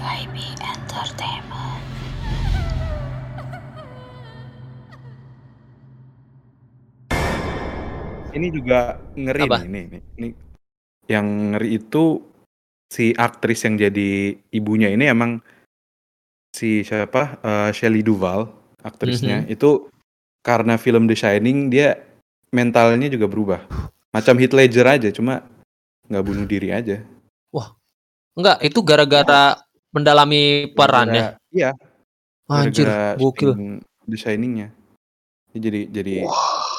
Entertainment. Ini juga ngeri Apa? nih, nih, nih, nih. Yang ngeri itu si aktris yang jadi ibunya ini emang si siapa? eh, Shelley Duvall, aktrisnya. Mhm. Itu karena film The Shining dia mentalnya juga berubah. Macam Heath Ledger aja, cuma nggak bunuh diri aja. Enggak, itu gara-gara mendalami perannya. Iya, Anjir, gokil. Dia jadi jadi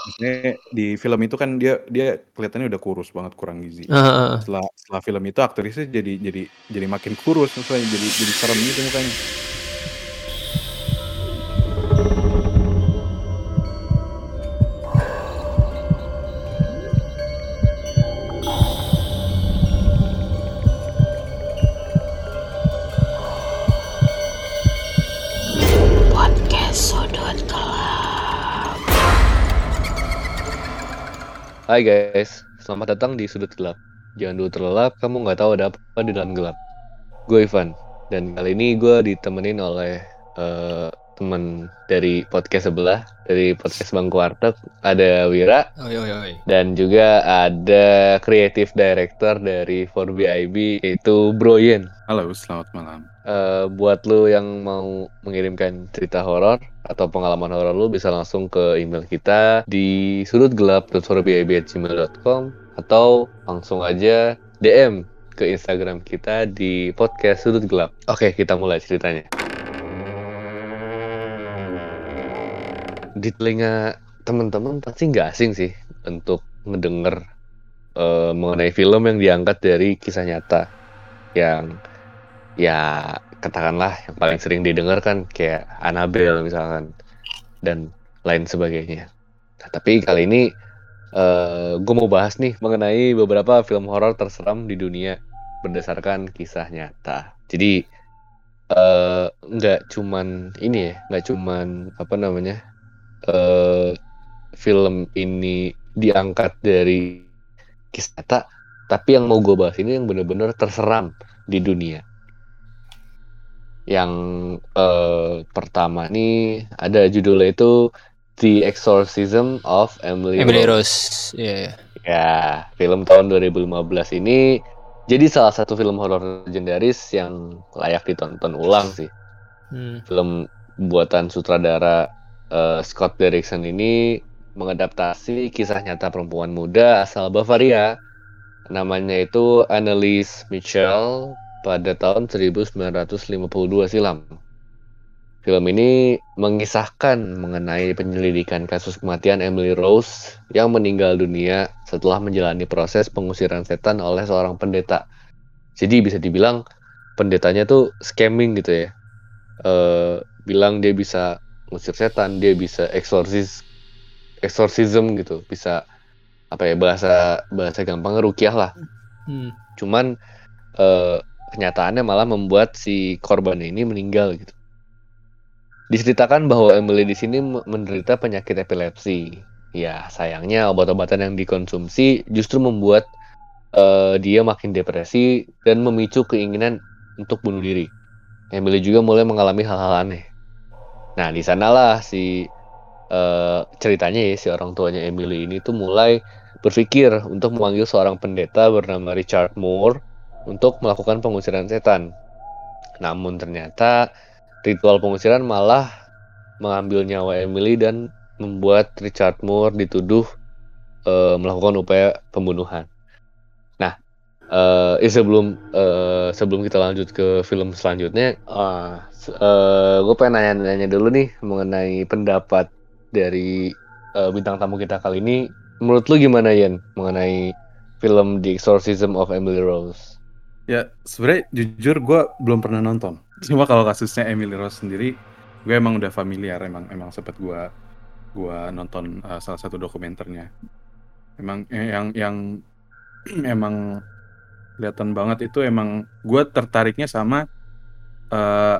maksudnya di film itu kan dia dia kelihatannya udah kurus banget, kurang gizi. Heeh. Setelah setelah film itu aktrisnya jadi jadi jadi makin kurus, maksudnya jadi jadi serem gitu mukanya. Hai guys, selamat datang di Sudut Gelap. Jangan dulu terlelap, kamu nggak tahu ada apa di dalam gelap. Gue Ivan, dan kali ini gue ditemenin oleh eh, teman dari podcast sebelah, dari podcast Bangku Warteg, ada Wira, Oi oi oi. dan juga ada creative director dari 4BIB, yaitu Broyen. Halo, selamat malam. Eh, buat lu yang mau mengirimkan cerita horor atau pengalaman horor lu bisa langsung ke email kita di sudutgelap.4bib@gmail.com atau langsung aja DM ke Instagram kita di podcast sudut gelap. Oke, kita mulai ceritanya. Di telinga teman-teman pasti nggak asing sih untuk mendengar eh, mengenai film yang diangkat dari kisah nyata yang ya katakanlah yang paling sering didengar kan kayak Annabelle misalkan dan lain sebagainya. Nah, tapi kali ini gue mau bahas nih mengenai beberapa film horor terseram di dunia berdasarkan kisah nyata. Jadi eh, nggak cuman ini ya, nggak cuman apa namanya eh, film ini diangkat dari kisah nyata, tapi yang mau gue bahas ini yang bener-bener terseram di dunia. Yang eh, pertama nih ada judulnya itu The Exorcism of Emily, Emily Rose. Rose. Iya. iya. Ya, film tahun 2015 ini jadi salah satu film horor legendaris yang layak ditonton ulang sih. Hmm. Film buatan sutradara eh, Scott Derrickson ini mengadaptasi kisah nyata perempuan muda asal Bavaria. Namanya itu Anneliese Michel pada tahun 1952 silam. Film ini mengisahkan mengenai penyelidikan kasus kematian Emily Rose yang meninggal dunia setelah menjalani proses pengusiran setan oleh seorang pendeta. Jadi bisa dibilang pendetanya tuh scamming gitu ya. Eh, bilang dia bisa ngusir setan, dia bisa eksorsis exorcism gitu, bisa apa ya bahasa bahasa gampang rukiah lah. Hmm. Cuman eh, kenyataannya malah membuat si korban ini meninggal gitu. Diceritakan bahwa Emily di sini menderita penyakit epilepsi. Ya, sayangnya obat-obatan yang dikonsumsi justru membuat eh, dia makin depresi dan memicu keinginan untuk bunuh diri. Emily juga mulai mengalami hal-hal aneh. Nah, di sanalah si eh, ceritanya ya si orang tuanya Emily ini tuh mulai berpikir untuk memanggil seorang pendeta bernama Richard Moore untuk melakukan pengusiran setan. Namun ternyata ritual pengusiran malah mengambil nyawa Emily dan membuat Richard Moore dituduh eh, melakukan upaya pembunuhan. Nah, eh, sebelum eh, sebelum kita lanjut ke film selanjutnya, gue pengen nanya-nanya dulu nih mengenai pendapat dari eh, bintang tamu kita kali ini. Menurut lu gimana Yan mengenai film The Exorcism of Emily Rose? Ya, sebenarnya jujur gue belum pernah nonton. Cuma kalau kasusnya Emily Rose sendiri, gue emang udah familiar, emang emang sempet gue gua nonton uh, salah satu dokumenternya. Emang eh, yang yang emang kelihatan banget itu emang gue tertariknya sama uh,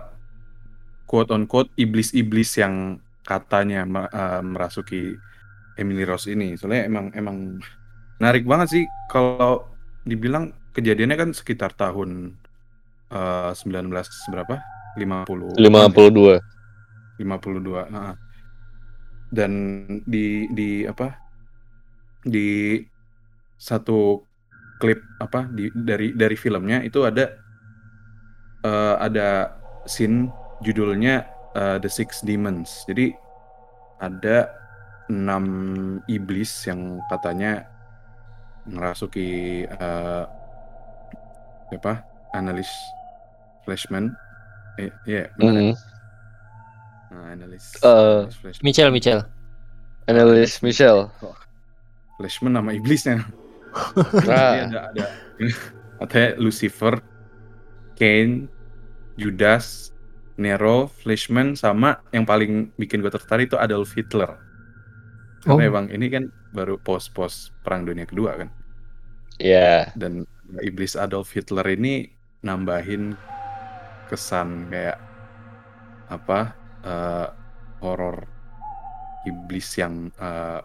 quote on quote iblis-iblis yang katanya uh, merasuki Emily Rose ini. Soalnya emang emang menarik banget sih kalau dibilang kejadiannya kan sekitar tahun eh, 19 berapa? 50 52. 52. Nah, dan di di apa? Di satu klip apa di dari dari filmnya itu ada eh, ada scene judulnya eh, The Six Demons. Jadi ada enam iblis yang katanya ngerasuki eh, apa? Analis Flashman. Eh, iya, benar. ya? Mm. Nah, analis, Eh, analis Flashman. Michel, Michel. Analis Michelle. Flashman nama iblisnya. Nah, ada ada katanya Lucifer, Cain, Judas, Nero, Flashman sama yang paling bikin gue tertarik itu Adolf Hitler. Karena Oh. emang ini kan baru pos-pos perang dunia kedua kan. ya. Dan iblis Adolf Hitler ini nambahin kesan kayak apa eh, horor iblis yang eh,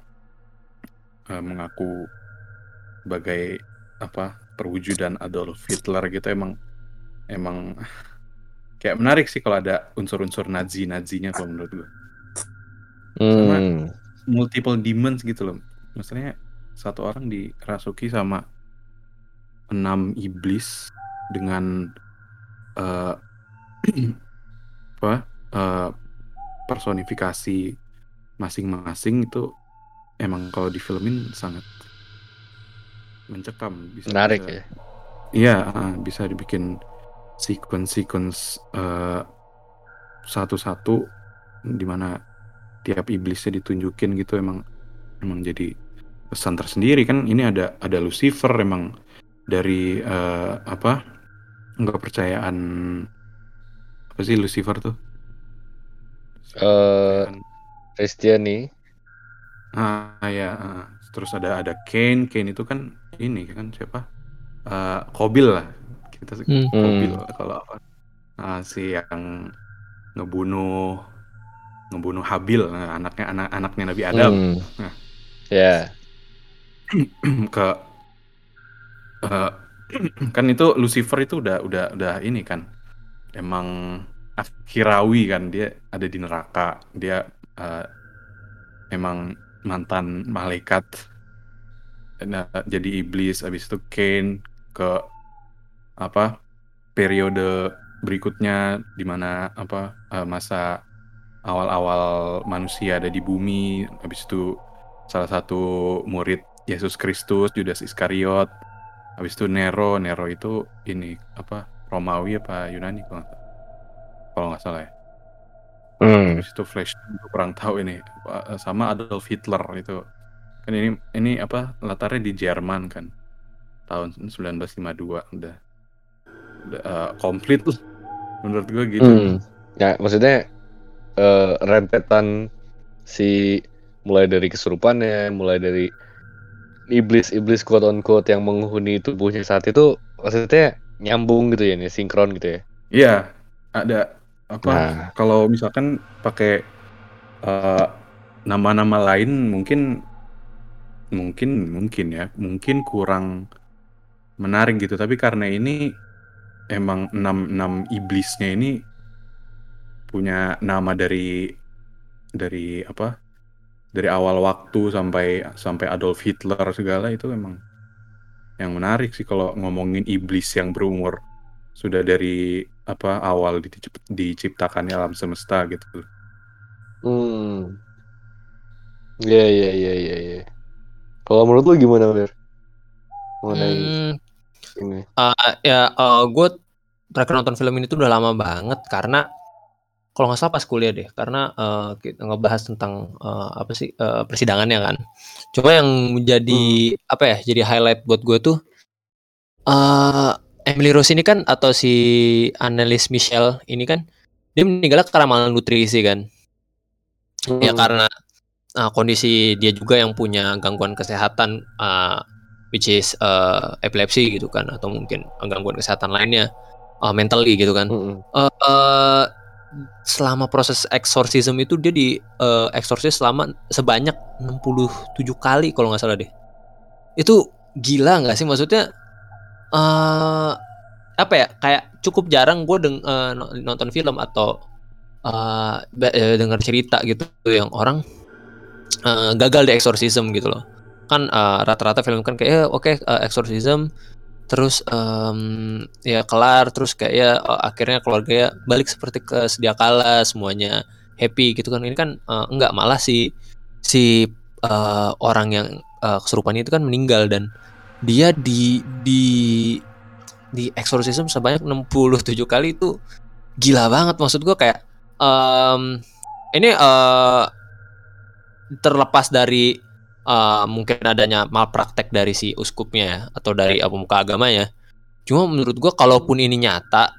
eh, mengaku sebagai apa perwujudan Adolf Hitler gitu emang emang kayak menarik sih kalau ada unsur-unsur Nazi-Nazinya kalau menurut gue Hmm. multiple demons gitu loh maksudnya satu orang dirasuki sama enam iblis dengan eh apa eh, personifikasi masing-masing itu emang kalau difilmin sangat mencekam bisa Menarik bisa- ya. Iya, ah, bisa dibikin sequence-sequence eh, satu-satu di mana tiap iblisnya ditunjukin gitu emang emang jadi pesan tersendiri kan ini ada ada Lucifer emang dari eh, apa nggak percayaan apa sih Lucifer tuh? Eh, Kristiani. Ah ya, ah. terus ada ada Cain, Cain itu kan ini kan siapa? Eh Kobil lah. Kita sih Hmm. Kobil kalau apa? Ah, si yang ngebunuh ngebunuh Habil, nah, anaknya anak anaknya Nabi Adam Hmm. Nah. Ya. ke eh, kan itu Lucifer itu udah udah udah ini kan. Emang akhirawi kan dia ada di neraka. Dia eh, emang mantan malaikat. Nah, jadi iblis. Habis itu Cain ke apa periode berikutnya di mana apa eh, masa awal-awal manusia ada di bumi. Habis itu salah satu murid Yesus Kristus Judas Iskariot habis itu Nero Nero itu ini apa Romawi apa Yunani kalau nggak kalau nggak salah ya. Hmm. habis itu Flash kurang tahu ini. Apa, sama Adolf Hitler itu. Kan ini ini apa latarnya di Jerman kan. Tahun 1952 udah. Udah eh, komplit lah menurut gue gitu. Hmm. Ya, maksudnya eh, rentetan si mulai dari kesurupannya, mulai dari iblis-iblis quote on quote yang menghuni tubuhnya saat itu maksudnya nyambung gitu ya, nih, sinkron gitu ya. Iya, ada apa? Nah. Kalau misalkan pakai eh, nama-nama lain mungkin mungkin mungkin ya, mungkin kurang menarik gitu. Tapi karena ini emang enam enam iblisnya ini punya nama dari dari apa? Dari awal waktu sampai sampai Adolf Hitler segala itu emang yang menarik sih kalau ngomongin iblis yang berumur sudah dari apa awal dicip- diciptakannya alam semesta gitu. Hmm. Iya, iya, iya, iya, iya. Kalau menurut lu gimana, Ber? Mengenai Hmm, ini. eh, ya gue terakhir nonton film ini tuh udah lama banget karena kalau nggak salah pas kuliah deh karena eh, kita ngebahas tentang eh, apa sih eh, persidangannya kan. Cuma yang menjadi apa ya jadi highlight buat gue tuh eh Emily Rose ini kan atau si Annelies Michelle ini kan dia meninggalnya karena malnutrisi kan. Ya Hmm. karena uh, kondisi dia juga yang punya gangguan kesehatan uh, which is uh, epilepsi gitu kan atau mungkin gangguan kesehatan lainnya uh, mentally gitu kan. Mm-mm. Eh, eh, selama proses eksorsisme itu dia di eh, eksorsis selama sebanyak 67 kali kalau nggak salah deh. Itu gila nggak sih? Maksudnya eh apa ya? Kayak cukup jarang gue deng no- nonton film atau eh, dengar cerita gitu yang orang eh, gagal di exorcism gitu loh. Kan rata-rata film kan kayak oke eh, exorcism terus em, ya kelar terus kayak ya eh, akhirnya keluarga ya balik seperti ke sedia kala semuanya happy gitu kan. Ini kan eh, enggak malah si si eh, orang yang eh, kesurupan itu kan meninggal dan dia di di di exorcism sebanyak 67 kali itu gila banget maksud gua kayak em, ini eh terlepas dari eh, mungkin adanya malpraktek dari si uskupnya ya, atau dari uh, pemuka agamanya. Cuma menurut gua kalaupun ini nyata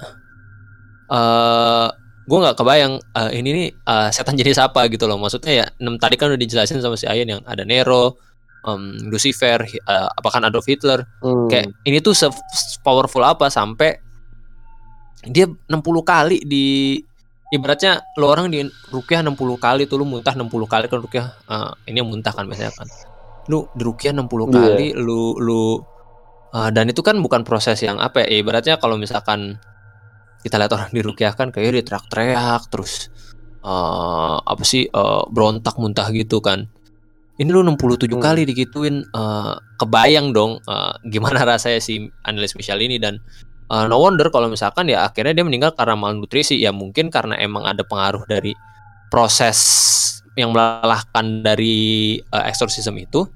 eh gue nggak kebayang eh, ini nih eh, setan jenis apa gitu loh. Maksudnya ya enam tadi kan udah dijelasin sama si Ayen yang ada Nero em, Lucifer eh, apakah Adolf Hitler. Hmm. kayak ini tuh se powerful apa sampai dia 60 kali di ibaratnya lo orang di rukyah 60 kali tuh lu muntah 60 kali kan rukyah eh, ini yang muntah kan biasanya kan lu di rukyah 60 Iya. kali lu lu eh, dan itu kan bukan proses yang apa ya ibaratnya kalau misalkan kita lihat orang di rukyah kan kayak dia teriak-teriak terus eh, apa sih eh, berontak muntah gitu kan ini lu 67 Hmm. kali digituin eh, kebayang dong eh, gimana rasanya si analis Michel ini dan eh, no wonder kalau misalkan ya akhirnya dia meninggal karena malnutrisi. Ya mungkin karena emang ada pengaruh dari proses yang melelahkan dari eh, exorcism itu.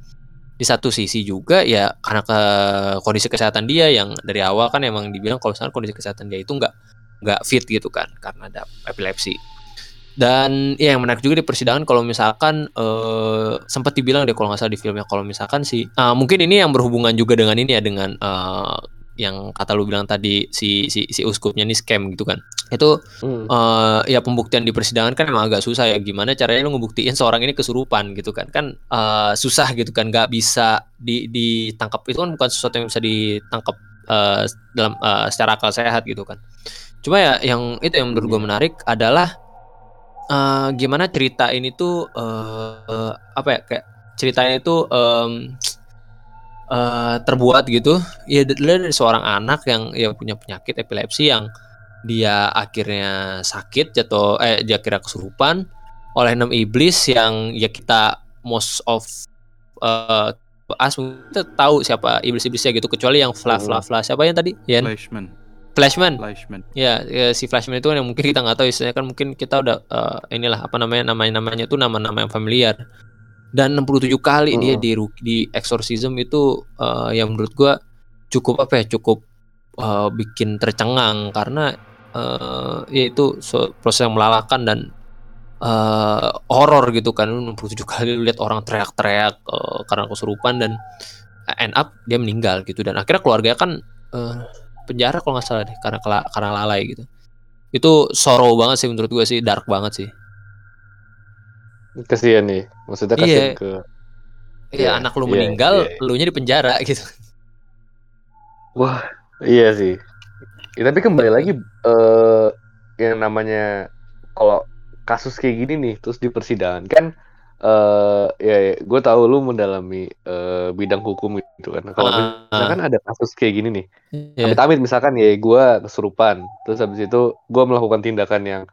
Di satu sisi juga ya karena ke kondisi kesehatan dia yang dari awal kan emang dibilang kalau misalkan kondisi kesehatan dia itu nggak nggak fit gitu kan karena ada epilepsi. Dan ya yang menarik juga di persidangan kalau misalkan eh, sempat dibilang deh kalau nggak salah di filmnya kalau misalkan si ah, mungkin ini yang berhubungan juga dengan ini ya dengan eh, yang kata lu bilang tadi si si si uskupnya ini scam gitu kan. Itu Hmm. eh ya pembuktian di persidangan kan emang agak susah ya. Gimana caranya lu ngebuktiin seorang ini kesurupan gitu kan? Kan eh, susah gitu kan. Nggak bisa di ditangkap. Itu kan bukan sesuatu yang bisa ditangkap eh, dalam eh, secara akal sehat gitu kan. Cuma ya yang itu yang menurut gue menarik adalah eh, gimana cerita ini tuh eh, apa ya kayak ceritanya itu em, eh, terbuat gitu. Ya dari seorang anak yang ya punya penyakit epilepsi yang dia akhirnya sakit jatuh eh dia akhirnya kesurupan oleh enam iblis yang ya kita most of eh as kita tahu siapa iblis-iblisnya gitu kecuali yang fla fla fla. Siapa yang tadi? Yan? Flashman, Flashman Flashman. ya, ya si Flashman itu kan yang mungkin kita nggak tahu istilahnya kan mungkin kita udah eh, inilah apa namanya namanya namanya tuh nama-nama yang familiar dan 67 kali dia Hmm. di ru- di exorcism itu eh, yang menurut gua cukup apa ya cukup eh, bikin tercengang karena eh ya itu so- proses yang melelahkan dan eh horor gitu kan. Lu 67 kali lihat orang teriak-teriak eh, karena kesurupan dan end up dia meninggal gitu. Dan akhirnya keluarganya kan eh, penjara kalau nggak salah deh karena karena lalai gitu. Itu sorrow banget sih menurut gue sih dark banget sih Kasihan nih. Maksudnya Iya. kasihan ke Iya Iya, anak lu iya, meninggal iya, iya. lu nya di penjara gitu Wah, iya sih. Ya, tapi kembali lagi eh yang namanya kalau kasus kayak gini nih terus di persidangan kan eh ya, gue tahu lu mendalami eh, bidang hukum gitu kan. Kalau Ah, misalkan ada kasus kayak gini nih, Iya. amit-amit misalkan ya gue kesurupan, terus habis itu gue melakukan tindakan yang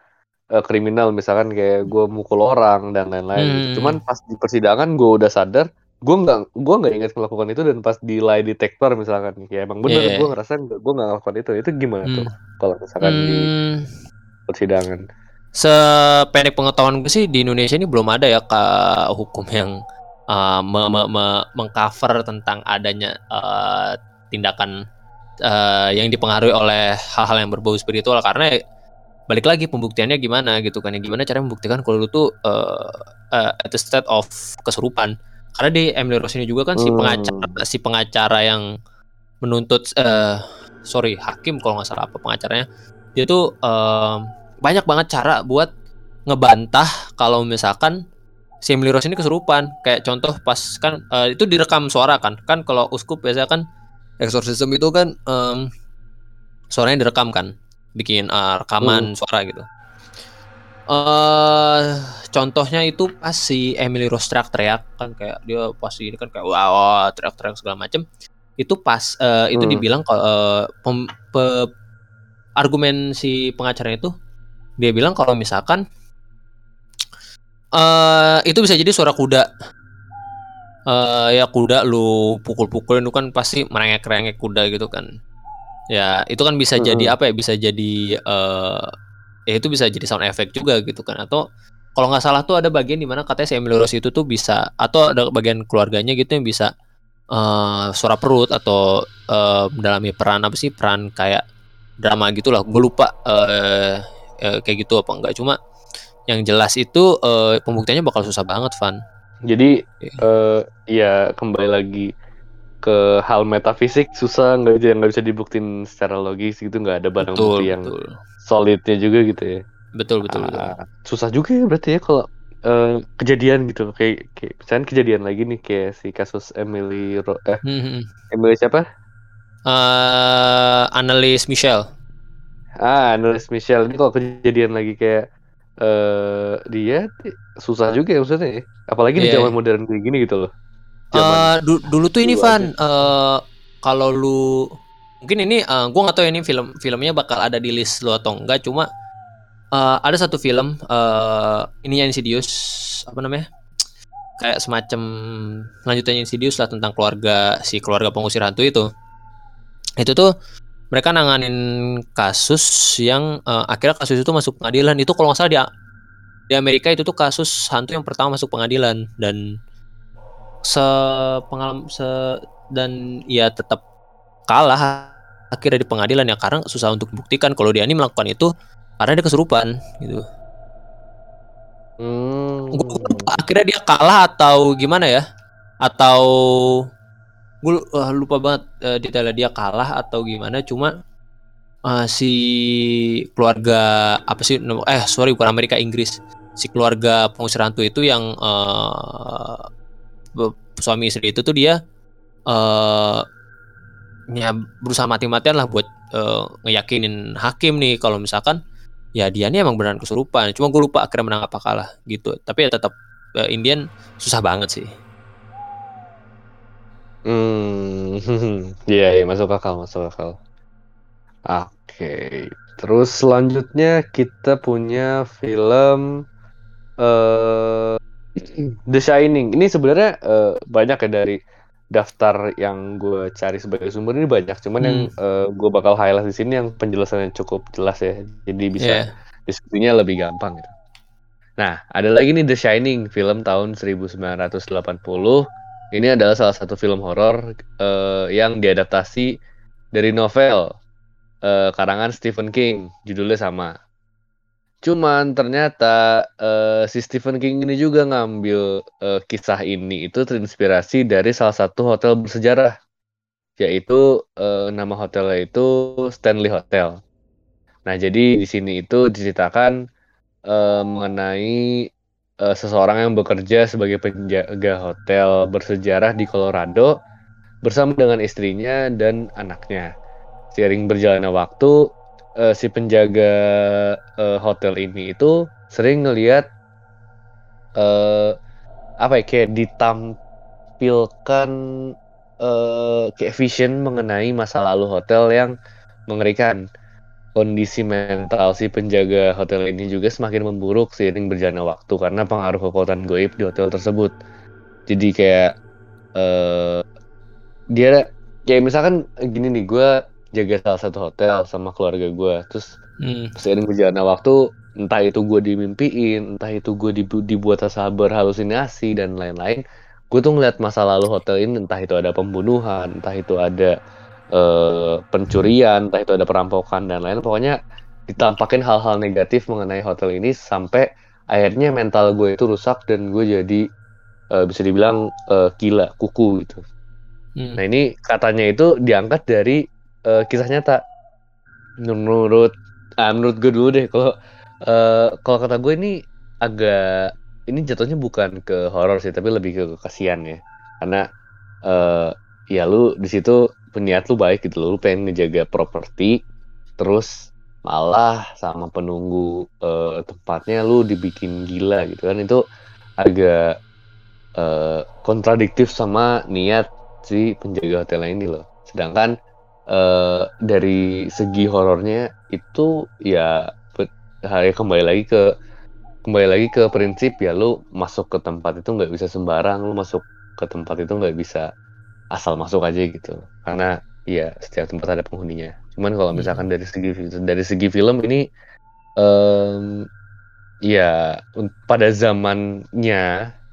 eh, kriminal misalkan kayak gue mukul orang dan lain-lain gitu. Hmm. Cuman pas di persidangan gue udah sadar gue nggak gue nggak ingat melakukan itu dan pas di lie detector misalkan ya emang bener Iya. gue ngerasa gue nggak melakukan itu itu gimana Hmm. tuh kalau misalkan di Hmm, persidangan sependek pengetahuan gue sih di Indonesia ini belum ada ya ke hukum yang uh, me- me- me- mengcover tentang adanya uh, tindakan uh, yang dipengaruhi oleh hal-hal yang berbau spiritual karena balik lagi pembuktiannya gimana gitu kan ya gimana cara membuktikan kalau lu tuh uh, uh, at the state of kesurupan. Karena di Emily Rose ini juga kan si Hmm. pengacara si pengacara yang menuntut eh sorry hakim kalau nggak salah apa pengacaranya dia tuh em, banyak banget cara buat ngebantah kalau misalkan si Emily Rose ini kesurupan. Kayak contoh pas kan eh, itu direkam suara kan kan kalau uskup biasanya kan exorcism itu kan em, suaranya direkam kan bikin eh, rekaman suara gitu. Eh contohnya itu pas si Emily Rose teriak-teriak kan kayak dia pasti ini kan kayak wah, wah teriak-teriak segala macem. Itu pas eh, itu Hmm. dibilang kalau eh, pem- pe- argumen si pengacaranya itu dia bilang kalau misalkan eh itu bisa jadi suara kuda. Eh ya kuda lu pukul-pukulin itu kan pasti merengek-rengek kuda gitu kan ya itu kan bisa jadi Mm-mm. apa ya? Bisa jadi eh ya itu bisa jadi sound effect juga gitu kan. Atau kalau nggak salah tuh ada bagian di mana katanya si Emily Rose itu tuh bisa atau ada bagian keluarganya gitu yang bisa eh suara perut atau eh mendalami peran apa sih? Peran kayak drama gitulah. Gue lupa eh eh, kayak gitu apa enggak cuma yang jelas itu eh, pembuktiannya bakal susah banget Van. Jadi eh ya kembali lagi ke hal metafisik susah nggak bisa nggak bisa dibuktiin secara logis gitu nggak ada barang betul bukti yang betul solidnya juga gitu ya. betul betul, betul. Ah, susah juga ya berarti ya kalau eh, kejadian gitu kayak kayak misalnya kejadian lagi nih kayak si kasus Emily Ro eh Hmm, hmm. Emily siapa? Eh, Annalise Michelle Ah, Nulis Michelle ini kalau kejadian lagi kayak eh dia susah juga ya maksudnya ya. Apalagi di Iya, zaman iya. modern kayak gini gitu loh. Eh, Zaman du- dulu tuh ini Van eh kalau lu mungkin ini eh, gua nggak tahu ini film filmnya bakal ada di list lu atau enggak cuma eh, ada satu film eh ininya Insidious apa namanya? Kayak semacam lanjutannya Insidious lah tentang keluarga si keluarga pengusir hantu itu. Itu tuh mereka nanganin kasus yang eh, akhirnya kasus itu masuk pengadilan. Itu kalau nggak salah di di Amerika itu tuh kasus hantu yang pertama masuk pengadilan dan sepengalaman se dan ya tetap kalah akhirnya di pengadilan ya karena susah untuk membuktikan kalau dia ini melakukan itu karena dia kesurupan gitu. Hmm. Gua akhirnya dia kalah atau gimana ya? Atau gue lupa banget eh, detailnya dia kalah atau gimana cuma eh, si keluarga apa sih eh sorry bukan Amerika Inggris si keluarga pengusir hantu itu yang be- suami istri itu tuh dia eh ya berusaha mati-matian lah buat eh, ngeyakinin hakim nih kalau misalkan ya dia nih emang beneran kesurupan. Cuma gue lupa akhirnya menang apa kalah gitu. Tapi ya tetap eh, Indian susah banget sih. Hmm, iya, iya, masuk akal, masuk akal. Oke, terus selanjutnya kita punya film eh The Shining. Ini sebenarnya eh, banyak ya dari daftar yang gue cari sebagai sumber ini banyak. Cuman yang gue bakal highlight di sini yang penjelasannya cukup jelas ya. Jadi bisa Iya. diskusinya lebih gampang gitu. Nah, ada lagi nih The Shining, film tahun 1980. Ini adalah salah satu film horor eh, yang diadaptasi dari novel eh, karangan Stephen King, judulnya sama. Cuman ternyata eh, si Stephen King ini juga ngambil eh, kisah ini itu terinspirasi dari salah satu hotel bersejarah, yaitu eh, nama hotelnya itu Stanley Hotel. Nah, jadi di sini itu diceritakan eh, mengenai eh, seseorang yang bekerja sebagai penjaga hotel bersejarah di Colorado bersama dengan istrinya dan anaknya. Seiring berjalannya waktu, eh, si penjaga eh, hotel ini itu sering ngelihat eh, apa ya kayak ditampilkan eh, kayak vision mengenai masa lalu hotel yang mengerikan kondisi mental si penjaga hotel ini juga semakin memburuk seiring berjalannya waktu karena pengaruh kekuatan goib di hotel tersebut. Jadi kayak eh dia kayak misalkan gini nih, gue jaga salah satu hotel sama keluarga gue, terus Hmm. seiring berjalannya waktu entah itu gue dimimpiin, entah itu gue dibu- dibuat rasa berhalusinasi dan lain-lain, gue tuh ngeliat masa lalu hotel ini entah itu ada pembunuhan, entah itu ada eh, pencurian, entah itu ada perampokan dan lain pokoknya ditampakin hal-hal negatif mengenai hotel ini sampai akhirnya mental gue itu rusak dan gue jadi eh, bisa dibilang eh, gila, kuku gitu. Hmm. Nah ini katanya itu diangkat dari eh, kisah nyata. Menurut ah, menurut gue dulu deh kalau eh, kalau kata gue ini agak ini jatuhnya bukan ke horor sih tapi lebih ke kasihan ya. Karena eh ya lu di situ peniat lu baik gitu lu pengen ngejaga properti terus malah sama penunggu eh, tempatnya lu dibikin gila gitu kan. Itu agak eh, kontradiktif sama niat si penjaga hotel ini loh. Sedangkan eh, dari segi horornya itu ya ya kembali lagi ke kembali lagi ke prinsip ya lu masuk ke tempat itu nggak bisa sembarang, lu masuk ke tempat itu nggak bisa asal masuk aja gitu. Karena ya setiap tempat ada penghuninya. Cuman kalau misalkan dari segi dari segi film ini em, ya pada zamannya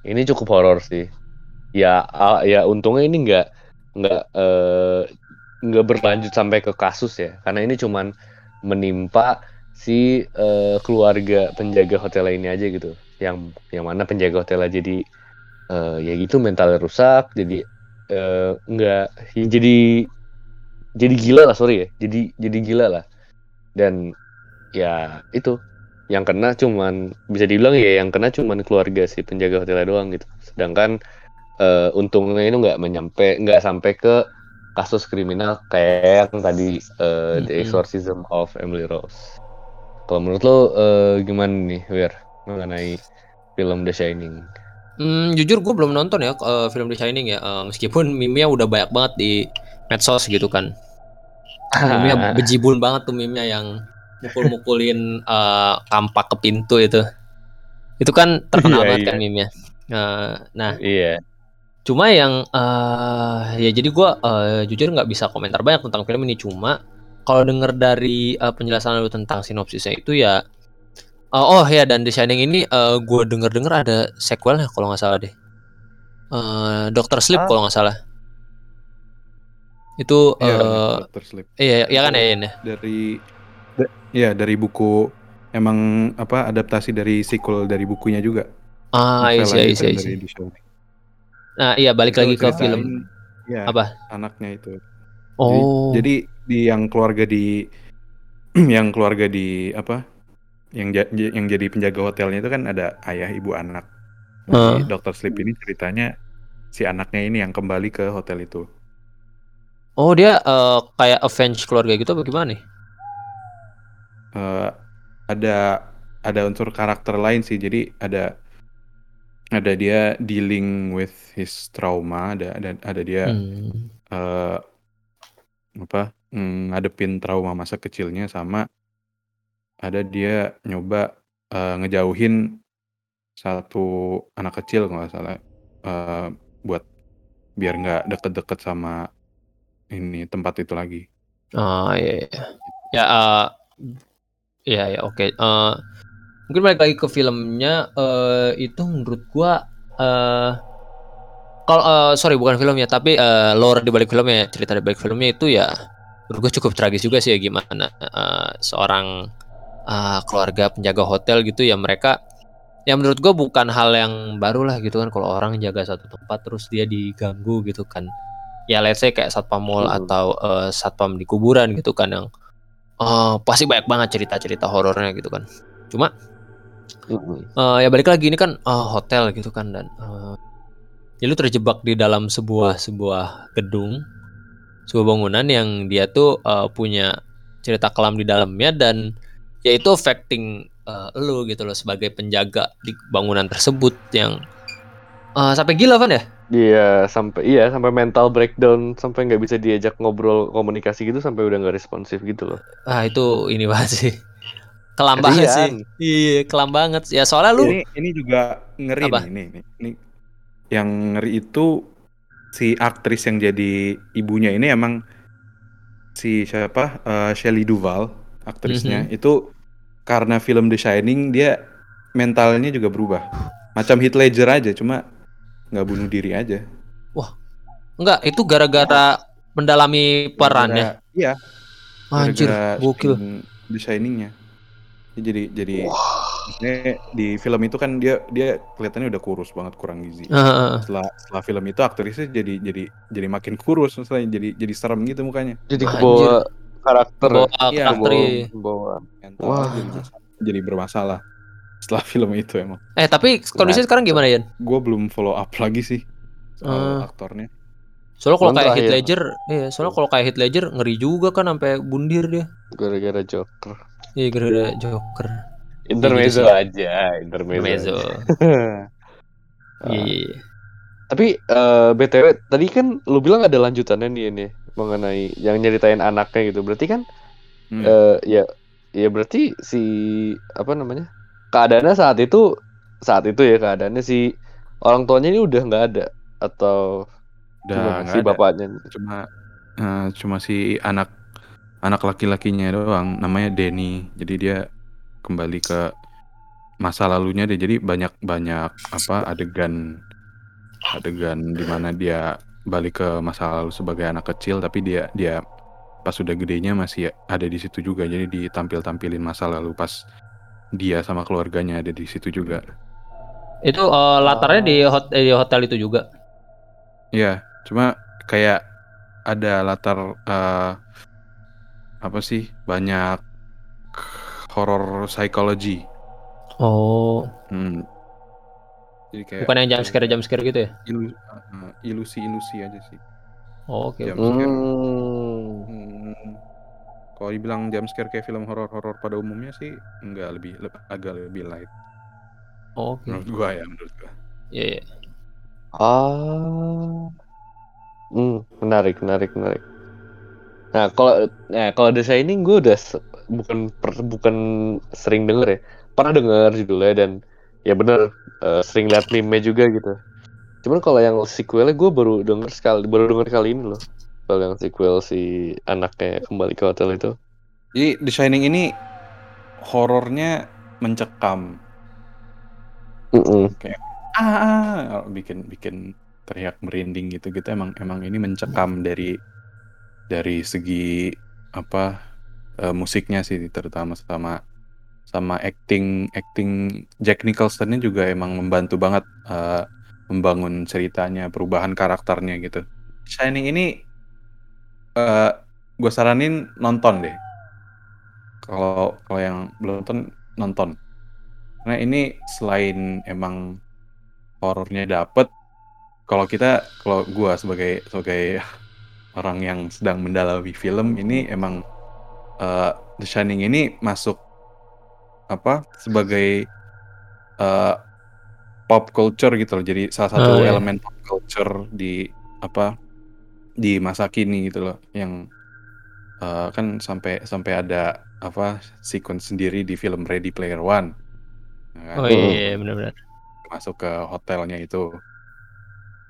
ini cukup horor sih. Ya ya untungnya ini nggak nggak eh, nggak berlanjut sampai ke kasus ya. Karena ini cuman menimpa si eh, keluarga penjaga hotel ini aja gitu. Yang yang mana penjaga hotelnya jadi eh, ya gitu mentalnya rusak, jadi nggak ya jadi jadi gila lah sorry ya jadi jadi gila lah dan ya itu yang kena cuman bisa dibilang ya yang kena cuman keluarga si penjaga hotelnya doang gitu sedangkan eh, untungnya itu nggak menyampe nggak sampai ke kasus kriminal kayak yang tadi eh, The Mm-mm. Exorcism of Emily Rose kalau menurut lo eh, gimana nih Wir mengenai film The Shining Hmm, jujur gue belum nonton ya eh, film The Shining ya. Eh, meskipun meme-nya udah banyak banget di medsos gitu kan. Meme-nya bejibun banget tuh meme-nya yang mukul-mukulin eh, kampak ke pintu itu. Itu kan terkenal Iya, banget iya. kan meme-nya. Eh, nah, iya cuma yang eh ya jadi gua eh, jujur nggak bisa komentar banyak tentang film ini cuma kalau denger dari eh, penjelasan lu tentang sinopsisnya itu ya eh, oh ya dan The Shining ini eh, gua denger-denger ada sequelnya kalau nggak salah deh eh Doctor Sleep Ah. kalau nggak salah itu Iya, eh Dr. Sleep. iya iya kan ya ya Dari da- ya dari buku emang apa adaptasi dari sequel dari bukunya juga. ah iya Novelanya iya itu iya nah iya balik Itu lagi ke film ya, apa anaknya itu. oh Jadi di yang keluarga di yang keluarga di apa? Yang ja- yang jadi penjaga hotelnya itu kan ada ayah, ibu, anak. Nah, di Dr. Sleep ini ceritanya si anaknya ini yang kembali ke hotel itu. oh dia eh, kayak avenge keluarga gitu apa gimana nih Eh, ada ada unsur karakter lain sih. Jadi ada ada dia dealing with his trauma, ada ada ada dia Hmm. eh apa mm, ngadepin trauma masa kecilnya sama ada dia nyoba eh, ngejauhin satu anak kecil kalau nggak salah eh, buat biar nggak deket-deket sama ini tempat itu lagi. Iya, iya. ya, eh, ya, ya, oke. Mungkin balik lagi ke filmnya. eh itu menurut gua, eh kalau eh, sorry bukan filmnya, tapi eh, lore di balik filmnya, cerita di balik filmnya itu ya, menurut gua cukup tragis juga sih ya gimana eh, seorang eh, keluarga penjaga hotel gitu ya mereka. Ya menurut gua bukan hal yang baru lah gitu kan kalau orang jaga satu tempat terus dia diganggu gitu kan. Ya let's say kayak satpam mall Hmm. atau eh, satpam di kuburan gitu kan yang eh, pasti banyak banget cerita-cerita horornya gitu kan. Cuma Mm-mm. eh, ya balik lagi ini kan eh, hotel gitu kan dan eh, ya lu terjebak di dalam sebuah sebuah gedung, sebuah bangunan yang dia tuh eh, punya cerita kelam di dalamnya dan ya itu affecting eh, lu gitu loh sebagai penjaga di bangunan tersebut yang eh, sampai gila kan ya? Iya sampai iya sampai mental breakdown sampai nggak bisa diajak ngobrol komunikasi gitu sampai udah nggak responsif gitu loh. Ah itu ini banget sih. Kelam banget sih. Iya, kelam banget. Ya soalnya lu Ini ini juga ngeri Apa? nih, nih, nih, nih. Yang ngeri itu si aktris yang jadi ibunya ini emang si siapa? Eh, Shelley Duvall, aktrisnya. Itu karena film The Shining dia mentalnya juga berubah. Macam Heath Ledger aja, cuma nggak bunuh diri aja. enggak itu gara-gara mendalami perannya. Iya, Anjir, gara-gara gokil. Shining- The Shining-nya. Dia Jadi jadi maksudnya di film itu kan dia dia kelihatannya udah kurus banget, kurang gizi. Heeh. setelah setelah film itu aktrisnya jadi jadi jadi makin kurus maksudnya jadi jadi serem gitu mukanya Jadi Anjir. kebawa karakter. Iya, karakter Kebawa, iya. mental Wah. jadi, mas- jadi bermasalah setelah film itu emang Eh tapi kondisinya sekarang gimana Yan? gue belum follow up lagi sih soal Eh. aktornya Soalnya kalau kayak Heath Ledger, iya, soalnya kalau kayak Heath Ledger ngeri juga kan sampai bundir dia. Gara-gara Joker. Iya gara-gara Joker. Intermezzo gitu aja, intermezzo. Iya, iya, iya. Tapi eh, BTW tadi kan lu bilang ada lanjutannya nih ini mengenai yang nyeritain anaknya gitu. Berarti kan Hmm. eh, ya ya berarti si apa namanya? Keadaannya saat itu saat itu ya keadaannya si orang tuanya ini udah nggak ada atau Udah si ada. bapaknya? Cuma eh, cuma si anak anak laki-lakinya doang namanya Denny. Jadi dia kembali ke masa lalunya deh. Jadi banyak banyak apa adegan adegan di mana dia balik ke masa lalu sebagai anak kecil tapi dia dia pas sudah gedenya masih ada di situ juga jadi ditampil-tampilin masa lalu pas dia sama keluarganya ada di situ juga Itu eh, latarnya di, hot- di hotel itu juga. Iya, cuma kayak ada latar eh, apa sih banyak horror psychology. Oh, Hmm. Jadi kayak bukan yang jam scare jam scare gitu ya? ilu- eh, ilusi-ilusi aja sih. Oh, Oke. Jam scare. Hmm. Hmm. Kalau dibilang jump scare kayak film horor-horor pada umumnya sih enggak lebih leb- agak lebih light Oh, Oke. menurut gua ya menurut gua. Iya, iya. Ah. Hmm, menarik, menarik, menarik. Nah, kalau nah, kalau The Shining gue udah se- bukan per- bukan sering denger ya. Pernah denger judulnya dan ya bener eh, sering liat meme juga gitu. Cuman kalau yang sequelnya gue baru denger sekali, baru denger kali ini loh. Kalau yang sequel si anaknya kembali ke hotel itu. Jadi The Shining ini horornya mencekam. Mm-mm. ah, ah, bikin bikin teriak merinding gitu gitu emang emang ini mencekam dari dari segi apa eh, musiknya sih terutama sama sama acting acting Jack Nicholson-nya juga emang membantu banget eh, membangun ceritanya perubahan karakternya gitu. Shining ini eh gue saranin nonton deh. Kalau kalau yang belum nonton nonton. Karena ini selain emang horornya dapet kalau kita kalau gua sebagai sebagai orang yang sedang mendalami film ini emang eh, The Shining ini masuk apa sebagai eh, pop culture gitu loh jadi salah satu Oh, iya. elemen pop culture di apa di masa kini gitu loh yang eh, kan sampai sampai ada apa sequence sendiri di film Ready Player One ya kan? Oh iya, iya benar-benar. masuk ke hotelnya itu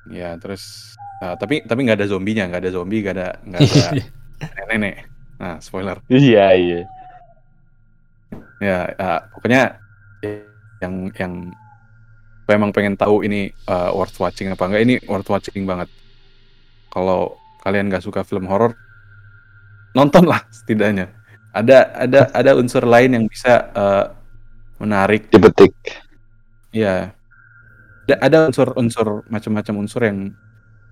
ya terus nah, tapi tapi nggak ada zombinya nggak ada zombie nggak ada nggak ada nenek nah spoiler Iya, iya. ya ah, pokoknya yang yang gue emang pengen tahu ini uh, worth watching apa enggak ini worth watching banget kalau kalian nggak suka film horor nonton lah setidaknya ada ada ada unsur lain yang bisa uh, menarik Dipetik. Iya. Ada ada unsur-unsur macam-macam unsur yang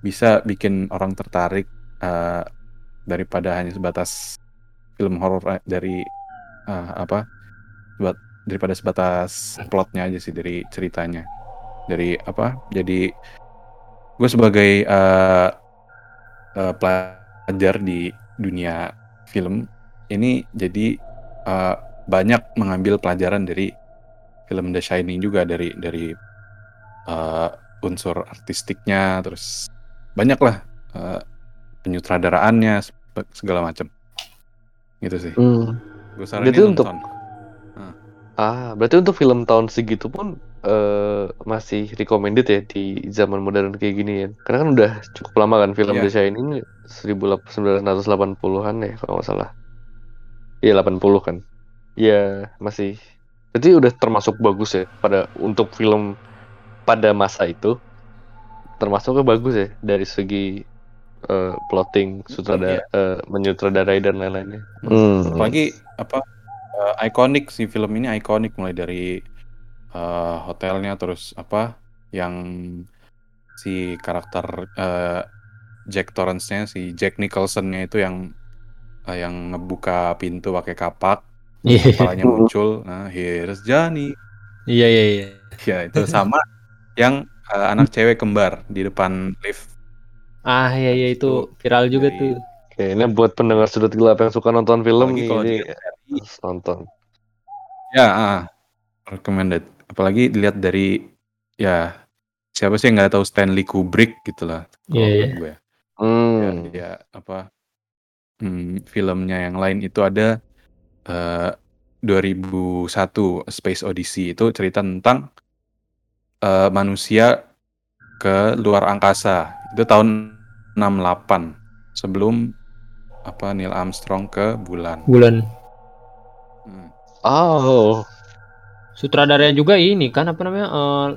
bisa bikin orang tertarik eh, daripada hanya sebatas film horor eh, dari eh, apa? Buat daripada sebatas plotnya aja sih dari ceritanya. Dari apa? Jadi gue sebagai eh, eh, pelajar di dunia film ini jadi eh, banyak mengambil pelajaran dari film The Shining juga dari dari uh, unsur artistiknya terus banyak lah uh, penyutradaraannya sep- segala macam gitu sih Hmm. gue saranin Berarti untuk- nonton Ah, berarti untuk film tahun segitu pun eh, masih recommended ya di zaman modern kayak gini ya. Karena kan udah cukup lama kan film Iya. The Shining 1980-an ya kalau nggak salah. Iya 80 kan. Iya masih. Berarti udah termasuk bagus ya pada untuk film pada masa itu. Termasuknya bagus ya dari segi eh, plotting, sutradara, eh, menyutradarai dan lain-lainnya. Hmm. apalagi apa uh, ikonik sih film ini ikonik mulai dari uh, hotelnya terus apa yang si karakter uh, Jack Torrance-nya si Jack Nicholson-nya itu yang uh, yang ngebuka pintu pakai kapak Iya, kepalanya muncul nah here's Johnny iya, iya, iya. ya itu sama yang uh, anak cewek kembar di depan lift Ah, iya, iya itu viral juga Dari- tuh. Oke, ini buat pendengar sudut gelap yang suka nonton film apalagi ini dari nonton. ya ah, recommended apalagi dilihat dari ya siapa sih yang nggak tahu Stanley Kubrick gitu lah Iya, iya. menurut gue ya. Hmm. ya, ya apa hmm, filmnya yang lain itu ada eh, 2001 A Space Odyssey itu cerita tentang eh, manusia ke luar angkasa itu tahun 68 sebelum apa Neil Armstrong ke bulan. Bulan. Hmm. Oh, Sutradaranya juga ini kan apa namanya? eh,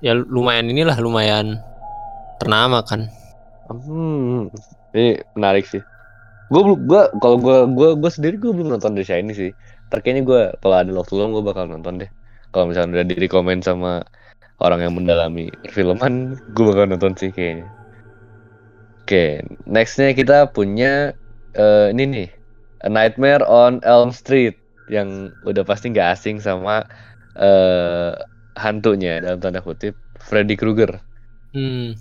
ya lumayan inilah lumayan ternama kan. hmm, ini menarik sih. Gue belum, gue kalau gue gue gue sendiri gue belum nonton The Shining sih. Terkayaknya gue kalau ada waktu luang gue bakal nonton deh. Kalau misalnya udah di rekomen sama orang yang mendalami perfilman, gue bakal nonton sih kayaknya. Oke, nextnya kita punya eh, ini nih, A Nightmare on Elm Street yang udah pasti nggak asing sama eh hantunya dalam tanda kutip Freddy Krueger. Hmm.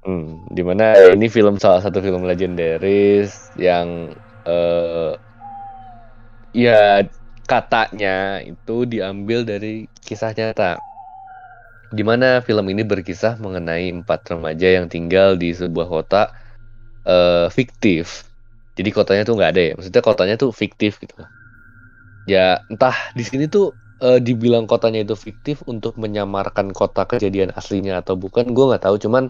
Hmm, di mana ini film salah satu film legendaris yang eh ya katanya itu diambil dari kisah nyata. Di mana film ini berkisah mengenai empat remaja yang tinggal di sebuah kota eh fiktif. Jadi kotanya tuh nggak ada ya, maksudnya kotanya tuh fiktif gitu. Ya entah di sini tuh eh, dibilang kotanya itu fiktif untuk menyamarkan kota kejadian aslinya atau bukan, gue nggak tahu. Cuman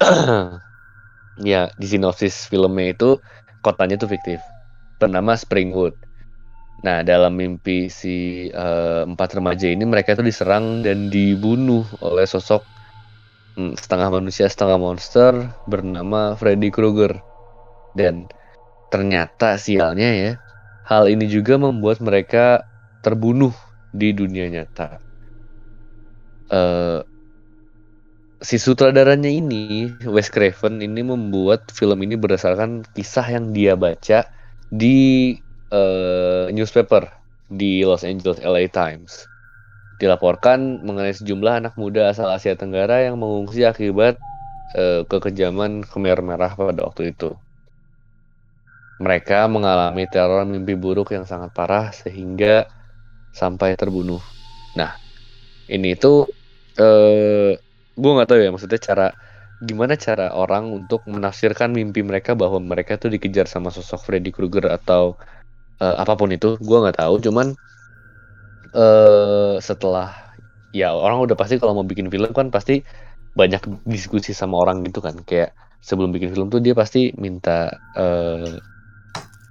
ya di sinopsis filmnya itu kotanya tuh fiktif bernama Springwood nah dalam mimpi si eh, empat remaja ini mereka itu diserang dan dibunuh oleh sosok hmm, setengah manusia setengah monster bernama Freddy Krueger. Dan ternyata sialnya ya hal ini juga membuat mereka terbunuh di dunia nyata. Eh si sutradaranya ini Wes Craven ini membuat film ini berdasarkan kisah yang dia baca di eh, newspaper di Los Angeles LA Times. Dilaporkan mengenai sejumlah anak muda asal Asia Tenggara yang mengungsi akibat eh, kekejaman Khmer Merah pada waktu itu. Mereka mengalami teror mimpi buruk yang sangat parah sehingga sampai terbunuh. Nah, ini tuh eh gue nggak tahu ya maksudnya cara gimana cara orang untuk menafsirkan mimpi mereka bahwa mereka tuh dikejar sama sosok Freddy Krueger atau eh, apa pun itu gue nggak tahu. Cuman eh setelah ya orang udah pasti kalau mau bikin film kan pasti banyak diskusi sama orang gitu kan. Kayak sebelum bikin film tuh dia pasti minta eh,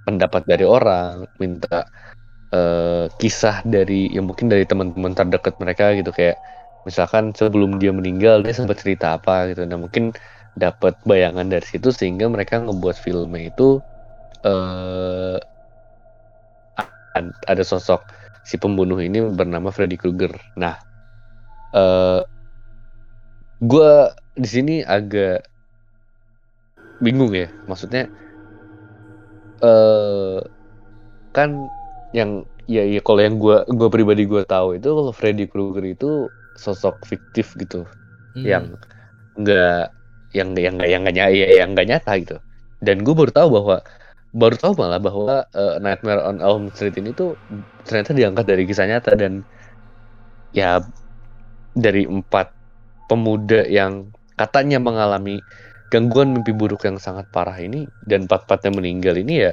pendapat dari orang minta eh, kisah dari ya mungkin dari teman-teman terdekat mereka gitu. Kayak misalkan sebelum dia meninggal dia sempat cerita apa gitu. Nah mungkin dapat bayangan dari situ sehingga mereka ngebuat filmnya itu a- ada sosok si pembunuh ini bernama Freddy Krueger. Nah eh gue di sini agak bingung ya. Maksudnya eh kan yang ya ya kalau yang gua gua pribadi gua tahu itu kalau Freddy Krueger itu sosok fiktif gitu. Hmm. yang nggak yang yang nggak yang nggak nyata yang nggak nyata gitu. Dan gue baru tahu bahwa baru tahu malah bahwa eh, Nightmare on Elm Street ini tuh ternyata diangkat dari kisah nyata dan ya dari empat pemuda yang katanya mengalami gangguan mimpi buruk yang sangat parah ini dan empat-empatnya meninggal ini ya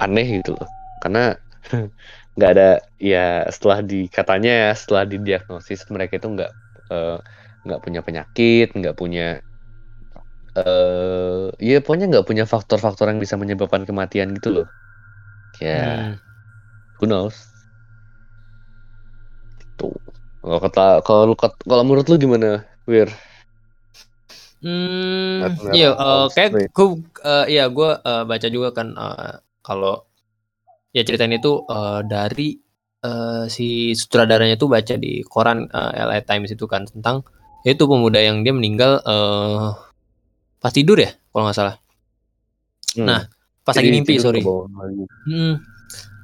aneh gitu loh. Karena nggak ada ya setelah di katanya ya setelah didiagnosis mereka itu nggak eh, nggak punya penyakit nggak punya eh ya pokoknya nggak punya faktor-faktor yang bisa menyebabkan kematian gitu loh. Ya. Hmm. who knows? Tuh. Kalau kata kalau kalau menurut lu gimana Wir? Hmm, iya, eh, Elm kayak gue, iya gue eh, baca juga kan eh, kalau ya ceritanya itu eh, dari eh, si sutradaranya itu baca di koran eh, LA Times itu kan tentang ya itu pemuda yang dia meninggal eh, pas tidur ya kalau nggak salah. Hmm. Nah, pas lagi Jadi mimpi tidur sorry. lagi. Hmm.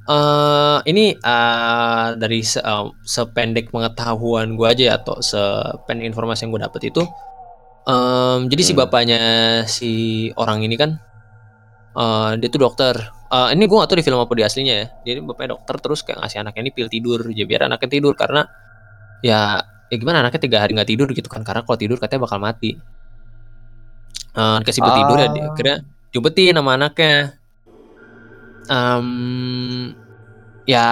Eh, ini eh, dari se- eh, sependek pengetahuan gue aja ya, atau sependek informasi yang gue dapet itu, em, jadi si Hmm. bapaknya si orang ini kan, eh, dia tuh dokter. Eh, ini gue gak tahu di film apa di aslinya ya. Jadi bapaknya dokter terus kayak ngasih anaknya ini pil tidur, ya biar anaknya tidur karena ya ya gimana anaknya tiga hari nggak tidur gitu kan karena kalau tidur katanya bakal mati. Eh, dikasih tidur ya dia Ah. kira diumpetin sama anaknya. em, ya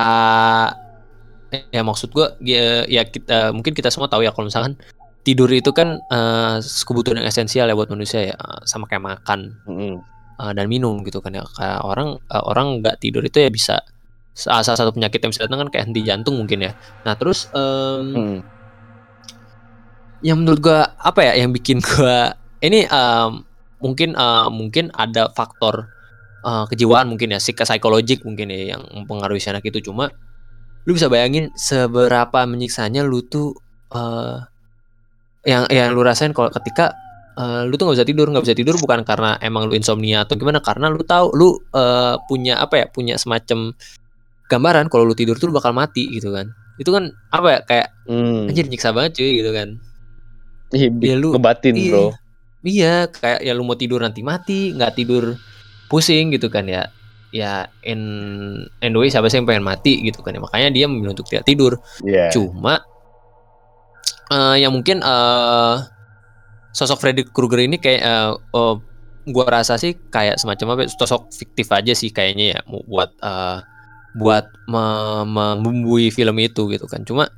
ya maksud gua ya, ya kita mungkin kita semua tahu ya kalau misalkan tidur itu kan eh, kebutuhan yang esensial ya buat manusia ya sama kayak makan Mm-mm. eh, dan minum gitu kan ya kayak orang eh, orang nggak tidur itu ya bisa salah satu penyakit yang bisa datang kan kayak henti jantung mungkin ya nah terus em, Mm. yang menurut gua apa ya yang bikin gua ini em, mungkin eh, mungkin ada faktor eh, kejiwaan mungkin ya psik- psikologik mungkin ya yang mempengaruhi si anak itu cuma lu bisa bayangin seberapa menyiksanya lu tuh eh yang yang lu rasain kalau ketika eh, lu tuh nggak bisa tidur nggak bisa tidur bukan karena emang lu insomnia atau gimana karena lu tahu lu eh, punya apa ya punya semacam gambaran kalau lu tidur tuh lu bakal mati gitu kan itu kan apa ya kayak Mm. anjir nyiksa banget cuy gitu kan Ih, Ya, lu- ngebatin iya. bro. Iya, kayak ya lu mau tidur nanti mati, nggak tidur pusing gitu kan ya. Ya in in the way siapa sih yang pengen mati gitu kan ya. Makanya dia memilih untuk tidak tidur. Iya. Cuma eh yang mungkin eh sosok Freddy Krueger ini kayak eh, oh, gua rasa sih kayak semacam apa ya, sosok fiktif aja sih kayaknya ya buat eh, buat me- membumbui film itu gitu kan. Cuma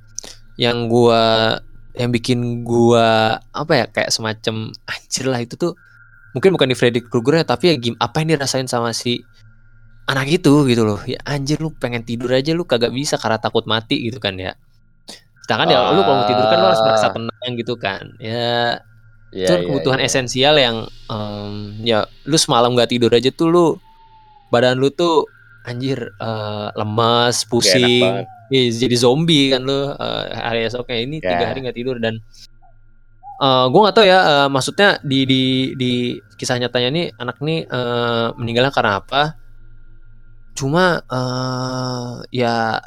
yang gua yang bikin gua apa ya kayak semacam anjir lah itu tuh mungkin bukan di Freddy Krueger ya tapi ya gim apa yang dirasain sama si anak itu gitu loh ya anjir lu pengen tidur aja lu kagak bisa karena takut mati gitu kan ya sedangkan ya lu kalau mau tidur kan lu harus merasa Ah. tenang gitu kan ya Iya, itu kan iya, kebutuhan iya. esensial yang em, ya lu semalam nggak tidur aja tuh lu badan lu tuh anjir eh, lemas pusing. Iya, jadi zombie kan lu eh, hari esoknya ini Ya. tiga hari nggak tidur dan eh gue nggak tahu ya eh, maksudnya di di di kisah nyatanya nih anak nih eh, meninggalnya karena apa cuma eh ya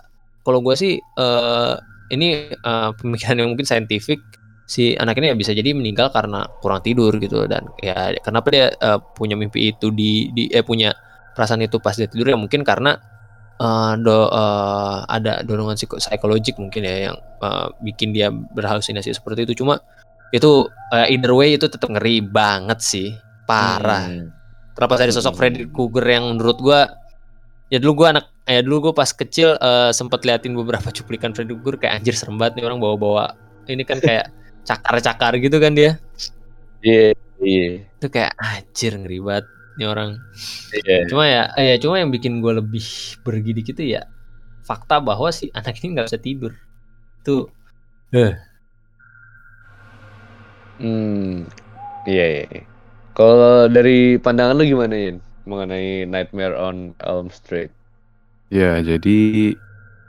kalau gue sih eh ini eh, pemikiran yang mungkin saintifik si anak ini ya bisa jadi meninggal karena kurang tidur gitu dan ya kenapa dia eh, punya mimpi itu di di eh punya perasaan itu pas dia tidur ya mungkin karena eh, do, eh, ada dorongan psiko- psikologik mungkin ya yang eh, bikin dia berhalusinasi seperti itu cuma itu eh, either way itu tetap ngeri banget sih parah Hmm. terlepas dari sosok Hmm. Freddy Krueger yang menurut gua ya dulu gua anak ya dulu gua pas kecil eh, sempet liatin beberapa cuplikan Freddy Krueger kayak anjir serem banget nih orang bawa-bawa ini kan kayak cakar-cakar gitu kan dia Iya, iya. itu kayak anjir ngeri banget nih orang Iya. cuma ya eh, ya cuma yang bikin gua lebih bergidik itu ya fakta bahwa si anak ini nggak bisa tidur tuh Hmm. Iya, iya. iya. Kalau dari pandangan lu gimana, Yin? Mengenai Nightmare on Elm Street. Ya, jadi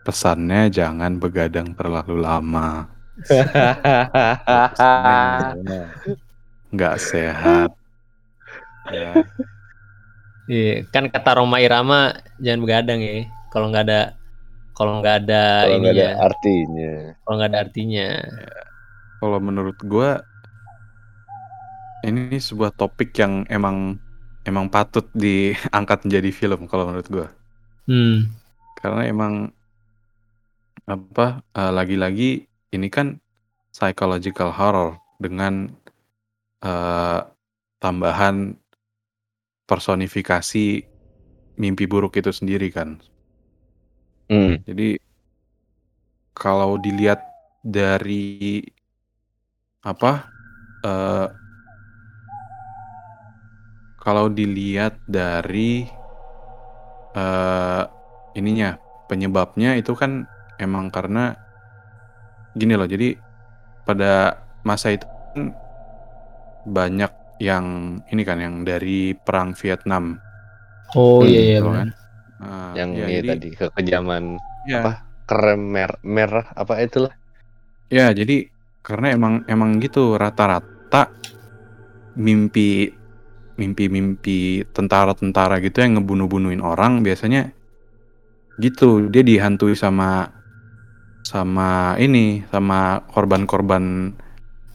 pesannya jangan begadang terlalu lama. Nggak sehat. Ya, Iya, kan kata Roma Irama jangan begadang ya. Kalau nggak ada kalau nggak ada ini ya artinya. kalau nggak ada artinya. Kalau menurut gua ini sebuah topik yang emang emang patut diangkat menjadi film kalau menurut gua. hmm. Karena emang apa eh, lagi-lagi ini kan psychological horror dengan eh, tambahan personifikasi mimpi buruk itu sendiri kan. Hmm. Jadi kalau dilihat dari apa? eh, kalau dilihat dari eh ininya penyebabnya itu kan emang karena gini loh. Jadi pada masa itu kan banyak yang ini kan yang dari perang Vietnam. oh Hmm, iya iya gitu kan. Nah, Yang ya, ini jadi- tadi kekejaman ya, apa? krem mer- merah apa itulah. Ya, jadi karena emang emang gitu rata-rata mimpi mimpi-mimpi tentara-tentara gitu yang ngebunuh-bunuhin orang biasanya gitu dia dihantui sama sama ini sama korban-korban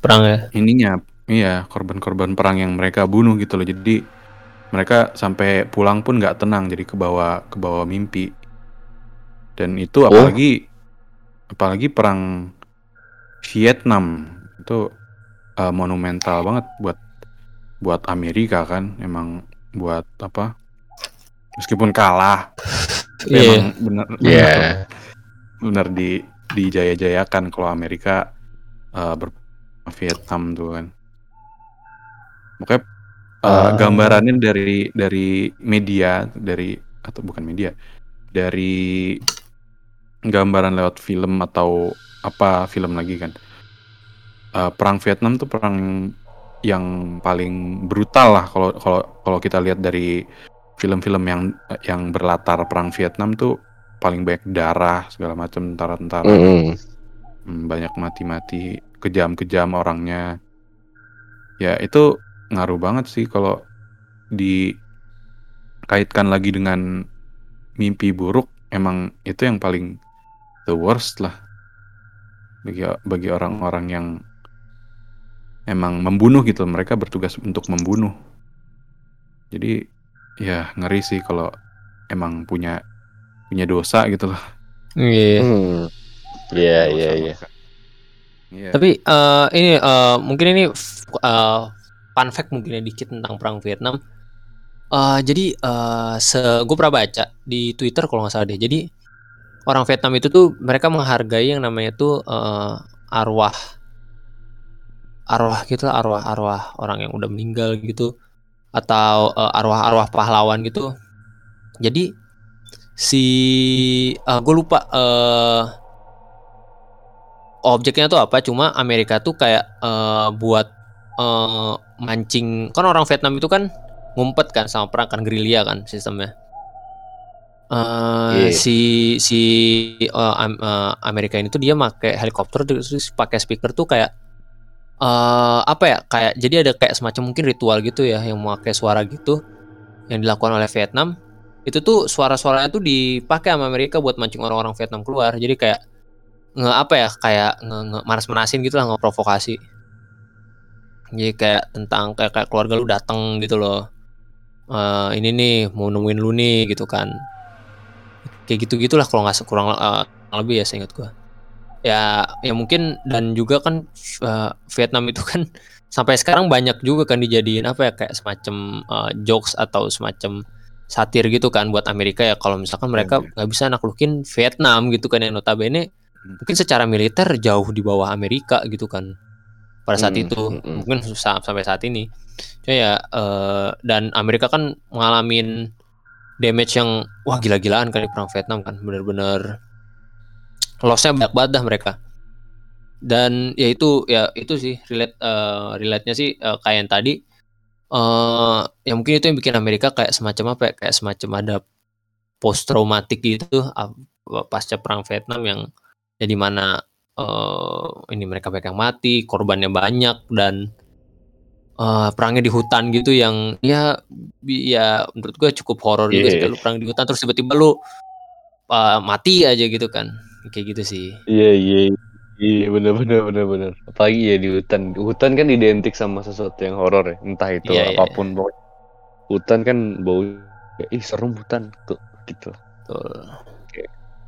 perang ya ininya iya korban-korban perang yang mereka bunuh gitu loh. Jadi mereka sampai pulang pun nggak tenang jadi ke bawah ke bawah mimpi. Dan itu apalagi apalagi perang Vietnam. Itu eh, monumental banget buat buat Amerika kan. Emang buat apa? Meskipun kalah tapi Iya. emang bener Iya. bener, bener di dijaya-jayakan kalau Amerika uh, ber Vietnam tuh kan makanya uh, Ah. gambarannya dari dari media dari atau bukan media dari gambaran lewat film atau apa film lagi kan Uh, perang Vietnam tuh perang yang paling brutal lah kalau kalau kalau kita lihat dari film-film yang yang berlatar perang Vietnam tuh paling banyak darah segala macam tentara-tentara Mm-mm. Hmm, banyak mati-mati kejam-kejam orangnya ya itu ngaruh banget sih kalau dikaitkan lagi dengan mimpi buruk emang itu yang paling the worst lah bagi bagi orang-orang yang emang membunuh gitu mereka bertugas untuk membunuh jadi ya ngeri sih kalau emang punya punya dosa gitu loh Iya. Hmm. Iya, iya, iya. Iya. Tapi eh, ini eh, mungkin ini eh, fun fact mungkin ya dikit tentang perang Vietnam. Eh, jadi eh se gue pernah baca di Twitter kalau nggak salah deh. Jadi orang Vietnam itu tuh mereka menghargai yang namanya tuh eh, arwah arwah gitu arwah-arwah orang yang udah meninggal gitu atau eh, arwah-arwah pahlawan gitu. Jadi si gue lupa eh objeknya tuh apa cuma Amerika tuh kayak eh, buat eh, mancing. Kan orang Vietnam itu kan ngumpet kan sama perang kan gerilya kan sistemnya. Eh, Iya. si si Am- eh, Amerika ini tuh dia pakai helikopter terus pakai speaker tuh kayak eh apa ya kayak jadi ada kayak semacam mungkin ritual gitu ya yang memakai suara gitu yang dilakukan oleh Vietnam. Itu tuh suara-suaranya tuh dipakai sama Amerika buat mancing orang-orang Vietnam keluar. Jadi kayak nge apa ya kayak nge, nge manas-manasin gitu lah ngeprovokasi jadi kayak tentang kayak, kayak keluarga lu datang gitu loh. Eh ini nih mau nemuin lu nih gitu kan. Kayak gitu gitulah kalau nggak kurang eh, lebih ya seingat gua. Ya ya mungkin dan juga kan eh, Vietnam itu kan sampai sekarang banyak juga kan dijadiin apa ya kayak semacam eh, jokes atau semacam satir gitu kan buat Amerika ya. Kalau misalkan mereka Oke. nggak bisa naklukin Vietnam gitu kan yang notabene Hmm. mungkin secara militer jauh di bawah Amerika gitu kan pada saat Hmm, itu hmm, hmm. mungkin susah sampai saat ini. Cuma ya eh, dan Amerika kan ngalamin damage yang wah gila-gilaan kan di perang Vietnam kan bener-bener lossnya banyak banget dah mereka. Dan ya itu ya itu sih relate eh, relate-nya sih eh, kayak yang tadi. Eh ya mungkin itu yang bikin Amerika kayak semacam apa ya kayak semacam ada post traumatik gitu ah, pasca perang Vietnam yang ya di mana eh ini mereka banyak yang mati korbannya banyak dan eh perangnya di hutan gitu yang ya ya menurut gue cukup horor juga sih Iya. kalau perang di hutan terus tiba-tiba lu eh, mati aja gitu kan kayak gitu sih Iya, iya. Iya, bener bener bener bener. Apalagi ya di hutan. Hutan kan identik sama sesuatu yang horor ya. Entah itu Iya, iya, apa pun pokoknya. Hutan kan bau ih serem hutan tuh gitu. Betul.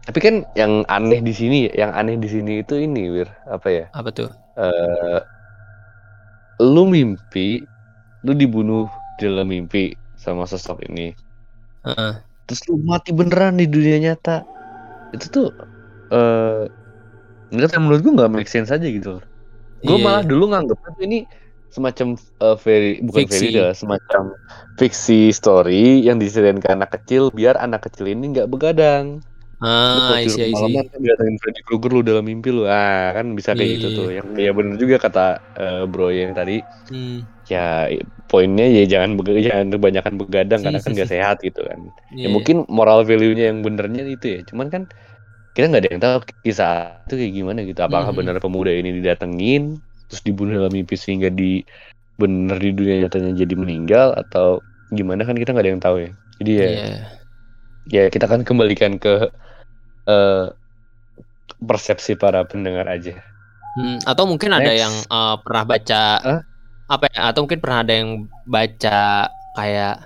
Tapi kan yang aneh di sini, yang aneh di sini itu ini, Wir, apa ya? apa tuh eh lu mimpi, lu dibunuh di dalam mimpi sama sosok ini. Heeh. Terus lu mati beneran di dunia nyata. Itu tuh eh menurut menurut gua nggak make sense aja gitu. Gue Iya. malah dulu nganggep ini semacam eh, fairy bukan Fiksi. fairy tale, semacam fiksi story yang diseritain ke anak kecil biar anak kecil ini nggak begadang. Ah isi isi malaman kan datengin Freddy Krueger lu dalam mimpi lu. Ah, kan bisa kayak Iya, gitu iya, tuh. Yang ya bener juga kata eh, Bro yang tadi. hmm. Ya poinnya ya jangan jangan kebanyakan begadang karena kan gak sehat gitu kan. Ya Iya. mungkin moral value-nya yang benernya itu ya. Cuman kan kita nggak ada yang tahu kisah itu kayak gimana gitu. Apakah Mhm. benar pemuda ini didatengin terus dibunuh dalam mimpi sehingga di bener di dunia nyatanya jadi meninggal atau gimana kan kita nggak ada yang tahu ya. Jadi ya Iya. Ya kita kan kembalikan ke eh, persepsi para pendengar aja. Hmm, atau mungkin ada Next. yang eh, pernah baca Hah? apa ya? Atau mungkin pernah ada yang baca kayak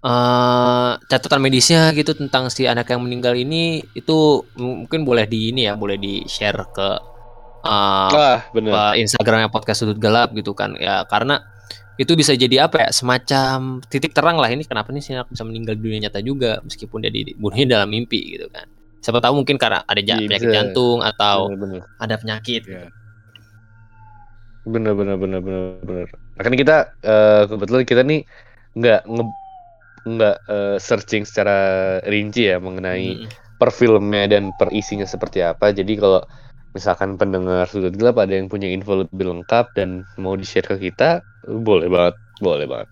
eh catatan medisnya gitu tentang si anak yang meninggal ini itu mungkin boleh di ini ya, boleh di share ke eh, Ah bener. Instagramnya podcast sudut gelap gitu kan ya karena itu bisa jadi apa ya semacam titik terang lah ini kenapa nih si anak bisa meninggal di dunia nyata juga meskipun dia dibunuhnya dalam mimpi gitu kan siapa tahu mungkin karena ada ja- Iya, penyakit bisa. jantung atau Bener-bener. ada penyakit Iya. bener bener bener bener bener nah, kan kita eh, kebetulan kita nih nggak nge nggak eh, searching secara rinci ya mengenai Mm. per filmnya dan per isinya seperti apa jadi kalau misalkan pendengar sudut gelap ada yang punya info lebih lengkap dan mau di share ke kita boleh banget boleh banget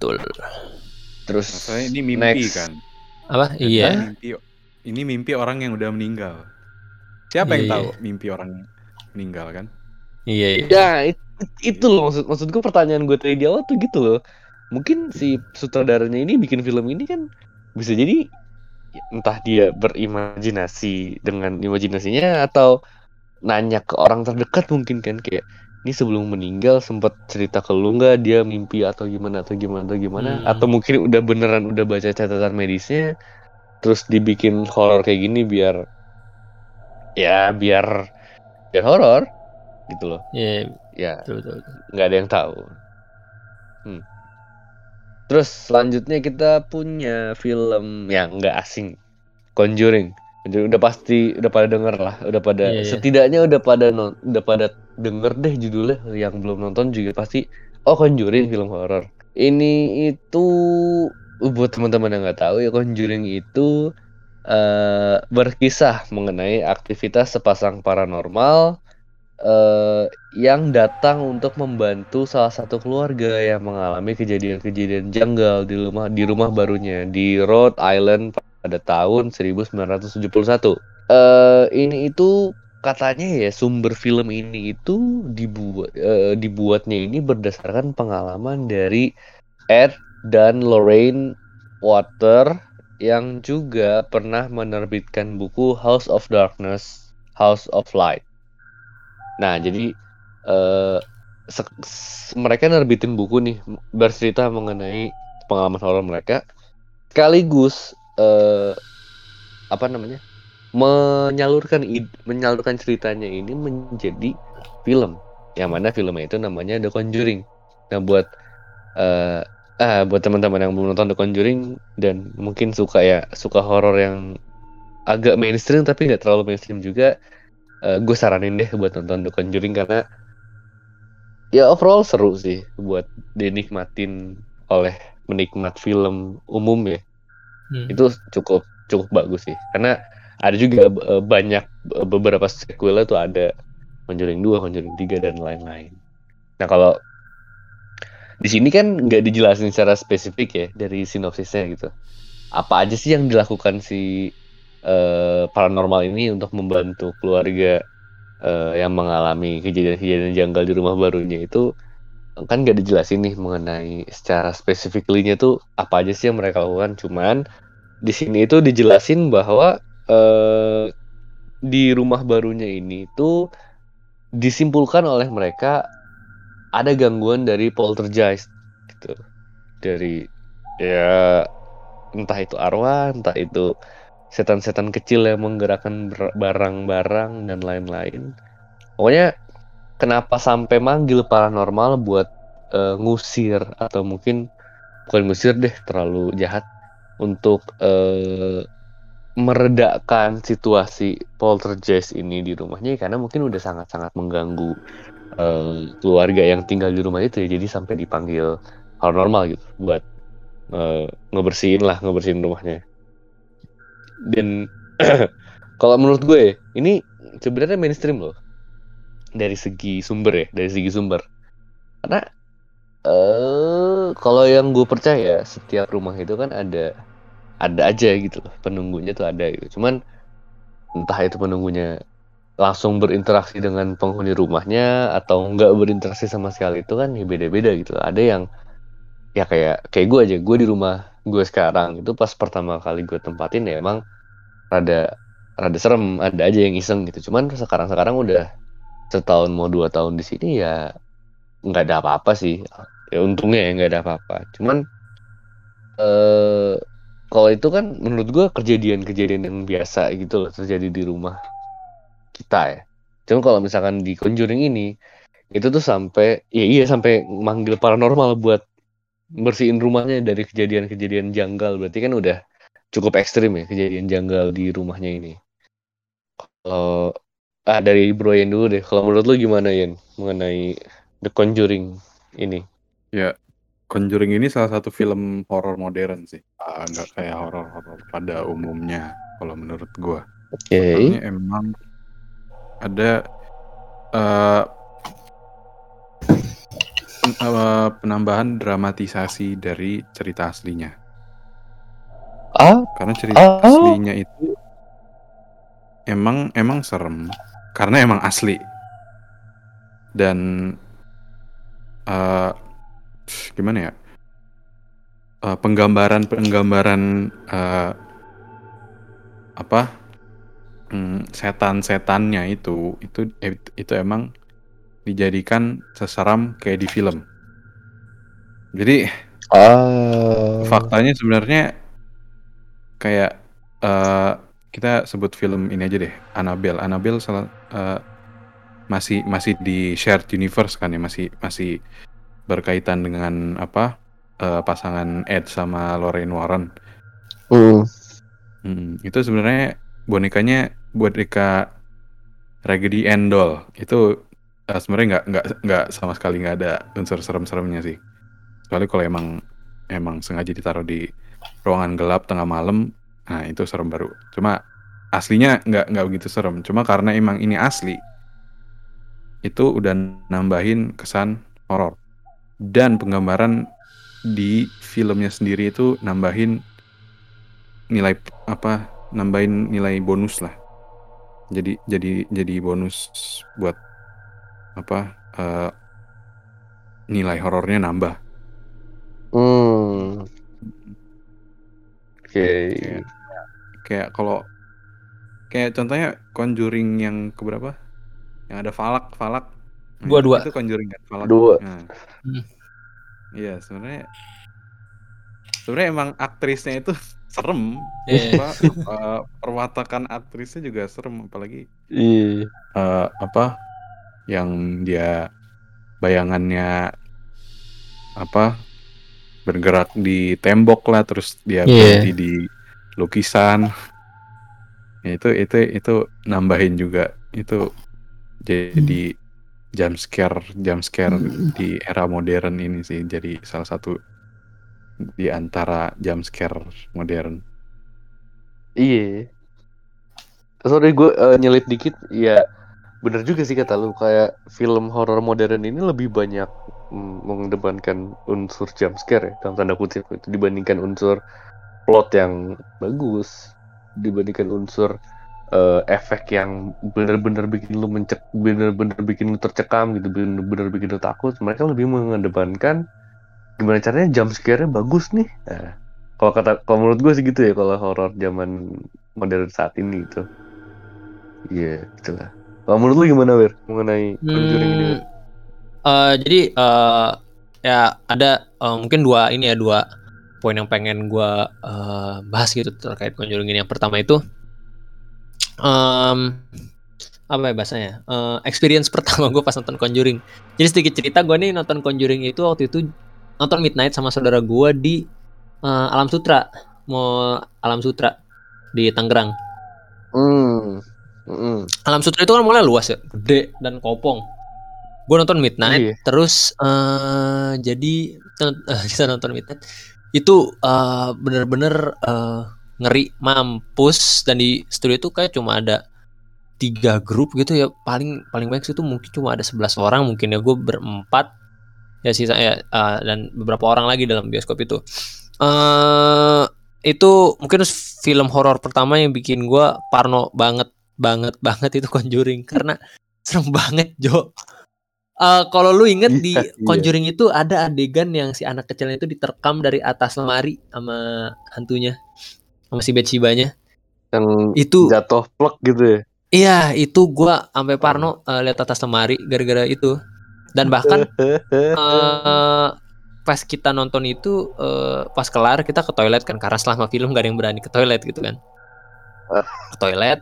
betul terus Masalahnya ini mimpi next. kan. apa Ini iya Mimpi, ini mimpi orang yang udah meninggal. Siapa yang Iya, tahu mimpi orang meninggal kan? iya iya ya it- itu loh maksud maksud gue pertanyaan gue tadi di awal tuh gitu loh mungkin si sutradaranya ini bikin film ini kan bisa jadi entah dia berimajinasi dengan imajinasinya atau nanya ke orang terdekat mungkin kan kayak ini sebelum meninggal sempat cerita ke lu nggak dia mimpi atau gimana atau gimana atau gimana Hmm. atau mungkin udah beneran udah baca catatan medisnya terus dibikin horor kayak gini biar ya biar biar horor gitu loh iya ya betul betul, betul. nggak ada yang tahu. Hmm. Terus selanjutnya kita punya film yang nggak asing, Conjuring. Conjuring udah pasti udah pada denger lah, udah pada Iya, iya. setidaknya udah pada non- udah pada denger deh judulnya yang belum nonton juga pasti oh Conjuring film horor. Ini itu buat teman-teman yang nggak tahu ya Conjuring itu eh, berkisah mengenai aktivitas sepasang paranormal eh, yang datang untuk membantu salah satu keluarga yang mengalami kejadian-kejadian janggal di rumah di rumah barunya di Rhode Island pada tahun 1971. Eh ini itu katanya ya sumber film ini itu dibuat eh, dibuatnya ini berdasarkan pengalaman dari Ed dan Lorraine Water yang juga pernah menerbitkan buku House of Darkness, House of Light. Nah, jadi s- mereka nerbitin buku nih bercerita mengenai pengalaman horor mereka sekaligus eh apa namanya? menyalurkan menyalurkan ceritanya ini menjadi film. Yang mana filmnya itu namanya The Conjuring. Nah, buat eh ah buat teman-teman yang belum nonton The Conjuring dan mungkin suka ya suka horor yang agak mainstream tapi nggak terlalu mainstream juga gue saranin deh buat nonton The Conjuring karena ya overall seru sih buat dinikmatin oleh menikmat film umum ya Hmm. itu cukup cukup bagus sih karena ada juga eh, banyak eh, beberapa sequelnya tuh ada Conjuring 2, Conjuring 3 dan lain-lain. Nah kalau di sini kan nggak dijelasin secara spesifik ya dari sinopsisnya gitu. Apa aja sih yang dilakukan si eh, paranormal ini untuk membantu keluarga eh, yang mengalami kejadian-kejadian janggal di rumah barunya itu kan nggak dijelasin nih mengenai secara spesifiklinya tuh apa aja sih yang mereka lakukan. Cuman di sini itu dijelasin bahwa eh, di rumah barunya ini tuh disimpulkan oleh mereka ada gangguan dari poltergeist gitu dari ya entah itu arwah entah itu setan-setan kecil yang menggerakkan barang-barang dan lain-lain. Pokoknya kenapa sampai manggil paranormal buat eh, ngusir atau mungkin bukan ngusir deh terlalu jahat untuk eh, meredakan situasi poltergeist ini di rumahnya karena mungkin udah sangat-sangat mengganggu eh, keluarga yang tinggal di rumah itu ya jadi sampai dipanggil paranormal gitu buat eh, ngebersihin lah ngebersihin rumahnya dan kalau menurut gue ini sebenarnya mainstream loh. Dari segi sumber ya dari segi sumber. Karena eh kalau yang gue percaya setiap rumah itu kan ada ada aja gitu loh. Penunggunya tuh ada gitu. Cuman entah itu penunggunya langsung berinteraksi dengan penghuni rumahnya atau nggak berinteraksi sama sekali itu kan ya beda-beda gitu ada yang ya kayak kayak gue aja. Gue di rumah gue sekarang itu pas pertama kali gue tempatin ya emang rada rada serem. Ada aja yang iseng gitu. Cuman sekarang sekarang udah setahun mau dua tahun di sini ya nggak ada apa-apa sih. Ya untungnya ya nggak ada apa-apa. Cuman eh kalau itu kan menurut gua kejadian-kejadian yang biasa gitu loh terjadi di rumah kita ya. Cuma kalau misalkan di Conjuring ini itu tuh sampai iya iya sampai manggil paranormal buat bersihin rumahnya dari kejadian-kejadian janggal. Berarti kan udah cukup ekstrim ya kejadian janggal di rumahnya ini. Kalau ah dari Bro Yen dulu deh. Kalau menurut lu gimana Yen mengenai The Conjuring ini? Ya, Conjuring ini salah satu film horor modern sih. Ah, nggak kayak horor-horor pada umumnya kalau menurut gua. oke. Soalnya emang ada eh, eh, penambahan dramatisasi dari cerita aslinya. ah Karena cerita Oh. aslinya itu emang emang serem karena emang asli. Dan eh gimana ya? Eh, penggambaran penggambaran eh, apa? mm, setan-setannya itu itu itu emang dijadikan seseram kayak di film. Jadi ah faktanya sebenarnya kayak eh, kita sebut film ini aja deh Annabelle Annabelle salah eh, masih masih di shared universe kan ya masih masih berkaitan dengan apa eh, pasangan Ed sama Lorraine Warren Hmm. Hmm, itu sebenarnya bonekanya boneka Raggedy doll itu eh, sebenarnya nggak nggak nggak sama sekali nggak ada unsur serem-seremnya sih. Kecuali kalau emang emang sengaja ditaruh di ruangan gelap tengah malam, nah itu serem baru. Cuma aslinya nggak nggak begitu serem. Cuma karena emang ini asli, itu udah nambahin kesan horor. Dan penggambaran di filmnya sendiri itu nambahin nilai apa nambahin nilai bonus lah jadi jadi jadi bonus buat apa eh, nilai horornya nambah Hmm. Oke. Kayak- kayak kalau kayak contohnya Conjuring yang keberapa yang ada falak falak Nah, Dua-dua. itu Conjuring kan falak Dua. Nah. Hmm. iya sebenarnya sebenarnya emang aktrisnya itu serem Iya. apa eh, perwatakan aktrisnya juga serem apalagi Iya. eh, apa yang dia bayangannya apa bergerak di tembok lah terus dia Iya. berhenti di lukisan. Ya, itu itu itu nambahin juga. Itu jadi jump scare jump scare di era modern ini sih. Jadi salah satu di antara jump scare modern. Iya. Sorry gue eh, nyelit dikit, ya bener juga sih kata lu kayak film horor modern ini lebih banyak mm, mengedepankan unsur jump scare ya dalam tanda kutip itu dibandingkan unsur plot yang bagus, dibandingkan unsur eh, efek yang bener-bener bikin lu mencek, bener-bener bikin lu tercekam gitu, bener-bener bikin lu takut. Mereka lebih mengedepankan gimana caranya jump scare-nya bagus nih. Nah, kalau kata kalau menurut gue sih gitu ya kalau horor zaman modern saat ini gitu. Iya, itulah. Kalau menurut lu gimana, Wir? Mengenai Conjuring ini? Wir? Hmm, eh, jadi eh, ya ada eh, mungkin dua ini ya dua poin yang pengen gua eh, bahas gitu terkait Conjuring ini. Yang pertama itu em, apa ya bahasanya? Eh, experience pertama gue pas nonton Conjuring. Jadi sedikit cerita gue nih nonton Conjuring itu waktu itu nonton Midnight sama saudara gue di eh, Alam Sutra, mau Alam Sutra di Tangerang. Hmm. Mm-mm. Alam Sutra itu kan mulai luas ya, gede dan kopong. Gue nonton Midnight, Iya. terus eh jadi bisa nonton Midnight. Itu eh, bener-bener eh, ngeri mampus dan di studio itu kayak cuma ada tiga grup gitu ya paling paling banyak itu mungkin cuma ada 11 orang mungkin ya gue berempat ya sisa ya eh, dan beberapa orang lagi dalam bioskop itu eh itu mungkin film horor pertama yang bikin gue parno banget banget banget itu Conjuring karena serem banget Jo. Eh kalau lu inget di Iya, iya. Conjuring itu ada adegan yang si anak kecilnya itu diterkam dari atas lemari sama hantunya sama si Betshibanya. Yang Itu jatuh plek gitu ya. iya itu gua sampai parno eh, lihat atas lemari gara-gara itu. Dan bahkan eh pas kita nonton itu eh, pas kelar kita ke toilet kan karena selama film gak ada yang berani ke toilet gitu kan. Ke toilet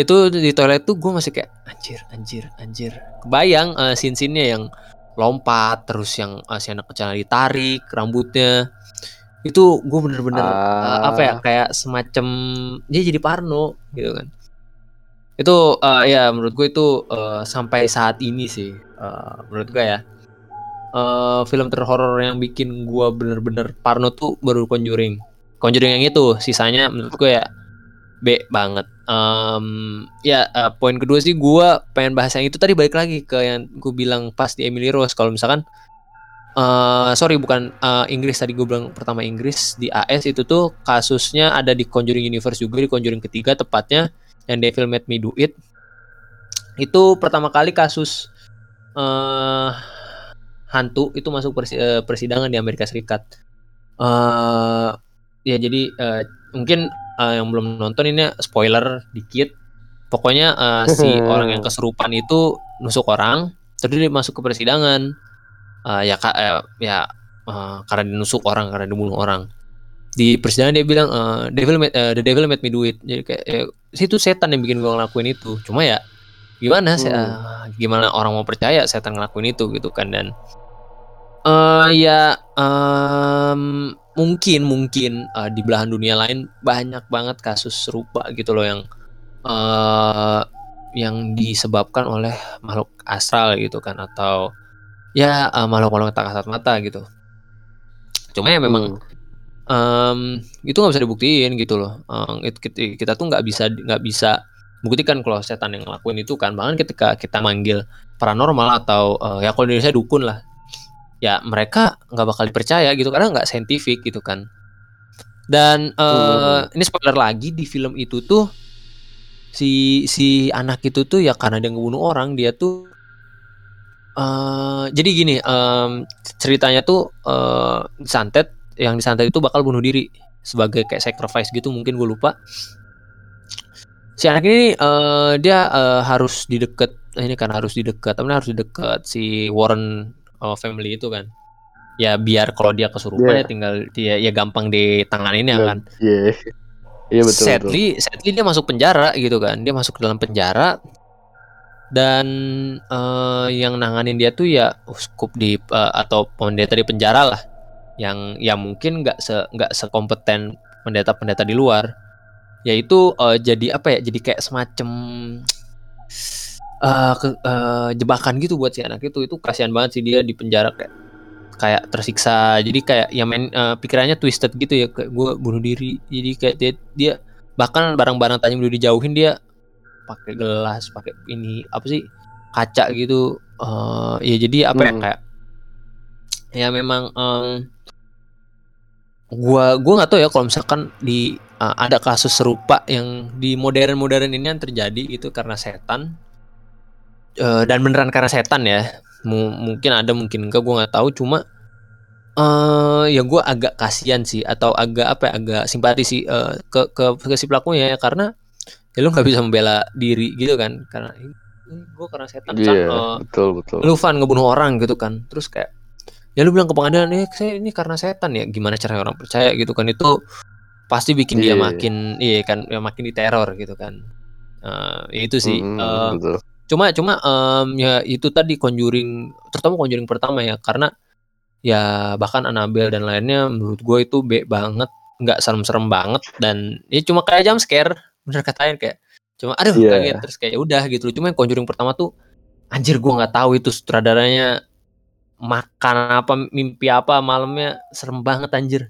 itu di toilet tuh gue masih kayak anjir anjir anjir. Kebayang uh, scene scene yang lompat terus yang uh, si anak kecil ditarik rambutnya. Itu gue bener-bener uh, apa ya Ah. kayak semacam dia jadi parno gitu kan. Itu uh, ya menurut gue itu uh, sampai saat ini sih uh, menurut gue ya. Uh, film terhoror yang bikin gue bener-bener parno tuh baru Conjuring. Conjuring yang itu sisanya menurut gue ya B banget. Em, ya uh, poin kedua sih gue pengen bahas yang itu tadi balik lagi ke yang gue bilang pas di Emily Rose. Kalau misalkan eh sorry bukan eh, Inggris tadi gue bilang pertama Inggris di AS itu tuh kasusnya ada di Conjuring Universe juga di Conjuring ketiga tepatnya yang Devil Made Me Do It. Itu pertama kali kasus eh hantu itu masuk persi- persidangan di Amerika Serikat. Eh ya jadi eh, mungkin eh, yang belum nonton ini spoiler dikit. Pokoknya eh, si orang yang kesurupan itu nusuk orang terus dia masuk ke persidangan. Eh, ya ka- eh, ya eh, karena dinusuk orang karena dibunuh orang. Di persidangan dia bilang eh, devil made, eh, the devil made me do it. Jadi kayak ya, itu setan yang bikin gue ngelakuin itu. Cuma ya gimana sih Hmm. eh, gimana orang mau percaya setan ngelakuin itu gitu kan dan eh ya em, mungkin mungkin eh, di belahan dunia lain banyak banget kasus serupa gitu loh yang eh yang disebabkan oleh makhluk astral gitu kan atau ya eh, makhluk-makhluk tak kasat mata gitu. Cuma ya memang Hmm. em, itu nggak bisa dibuktiin gitu loh. Em, it- kita, kita tuh nggak bisa nggak bisa buktikan kalau setan yang ngelakuin itu kan. Bahkan ketika kita manggil paranormal atau eh, ya kalau di Indonesia dukun lah ya mereka nggak bakal dipercaya gitu karena nggak saintifik gitu kan. Dan eh, ini spoiler lagi di film itu tuh si si anak itu tuh ya karena dia ngebunuh orang dia tuh eh jadi gini em, ceritanya tuh eh disantet yang disantet itu bakal bunuh diri sebagai kayak sacrifice gitu mungkin gue lupa. Si anak ini eh, dia eh, harus di deket ini kan harus di deket tapi harus di deket si Warren eh, family itu kan ya biar kalau dia kesurupan Iya. ya tinggal dia ya gampang ditanganin ya Dan- kan Iya. Iya betul betul. sadly, sadly dia masuk penjara gitu kan. Dia masuk ke dalam penjara dan eh, yang nanganin dia tuh ya uskup di eh, atau pendeta di penjara lah. Yang ya mungkin nggak se nggak sekompeten pendeta-pendeta di luar. Yaitu eh, jadi apa ya? Jadi kayak semacam eh, ke- eh, jebakan gitu buat si anak itu. Itu kasihan banget sih dia di penjara kayak kayak tersiksa. Jadi kayak ya main eh, pikirannya twisted gitu ya. Kayak gue bunuh diri. Jadi kayak dia, dia bahkan barang-barang tadi udah dijauhin dia pakai gelas pakai ini apa sih kaca gitu. Eh, ya jadi apa ya Hmm. kayak ya memang em, gua gua nggak tahu ya kalau misalkan di eh, ada kasus serupa yang di modern-modern ini yang terjadi itu karena setan Eh, dan beneran karena setan ya. Mu- mungkin ada mungkin enggak gua nggak tahu. Cuma eh ya gua agak kasihan sih atau agak apa ya agak simpati sih eh, ke, ke ke si pelakunya ya. Karena ya lu nggak bisa membela diri gitu kan. Karena ini gue karena setan Iya, San, eh, betul betul. lu fan ngebunuh orang gitu kan. Terus kayak ya lu bilang ke pengadilan eh saya ini karena setan ya gimana caranya orang percaya? Gitu kan. Itu pasti bikin dia Iya. makin iya kan ya makin diteror gitu kan. Eh, ya itu sih. Mm, Eh, betul. Cuma cuma em, ya itu tadi conjuring terutama conjuring pertama ya karena ya bahkan Annabelle dan lainnya menurut gue itu B banget nggak serem-serem banget dan ya cuma kayak jam scare bener katain kayak cuma aduh Iya. kaget terus kayak "Ya udah gitu loh. cuma yang conjuring pertama tuh anjir gue nggak tahu itu sutradaranya makan apa mimpi apa malamnya serem banget anjir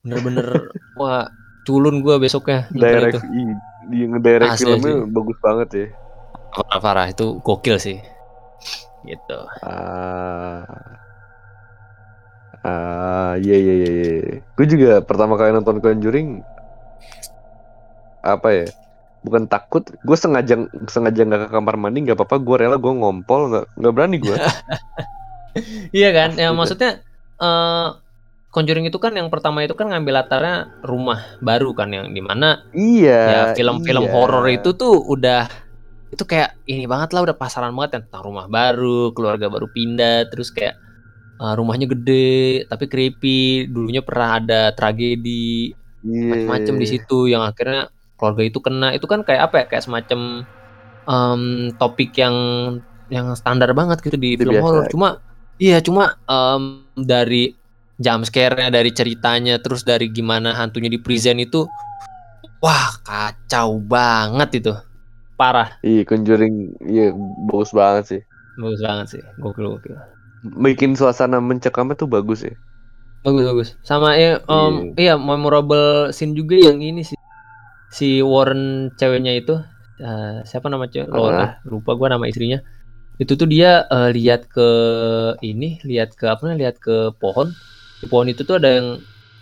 bener-bener wah culun gue besoknya Direct i, di ngedirect Asli, filmnya bagus banget ya. Parah, parah itu gokil sih gitu Ah. Ah, iya iya iya. iya. Gue juga pertama kali nonton Conjuring apa ya? Bukan takut, gue sengaja sengaja nggak ke kamar mandi nggak apa-apa, gue rela gue ngompol nggak nggak berani gue. Iya kan? Ya maksudnya eh Conjuring itu kan yang pertama itu kan ngambil latarnya rumah baru kan yang di mana iya. ya film-film iya. horor itu tuh udah itu kayak ini banget lah udah pasaran banget ya, tentang rumah baru, keluarga baru pindah, terus kayak eh, rumahnya gede tapi creepy, dulunya pernah ada tragedi Iya. macam-macam di situ yang akhirnya keluarga itu kena. Itu kan kayak apa ya kayak semacam em, topik yang yang standar banget gitu di Itu film horor cuma iya cuma em, dari jump scare-nya dari ceritanya terus dari gimana hantunya di present itu wah kacau banget itu parah. Iya, Conjuring, iya bagus banget sih. bagus banget sih. Gokil gokil. Bikin suasana mencekamnya tuh bagus ya. bagus bagus. Sama ya em, iya. memorable scene juga yang ini sih. Si Warren ceweknya itu eh, siapa nama cewek? Laura lupa gua nama istrinya. Itu tuh dia eh, lihat ke ini lihat ke apa namanya lihat ke pohon. Di pohon itu tuh ada yang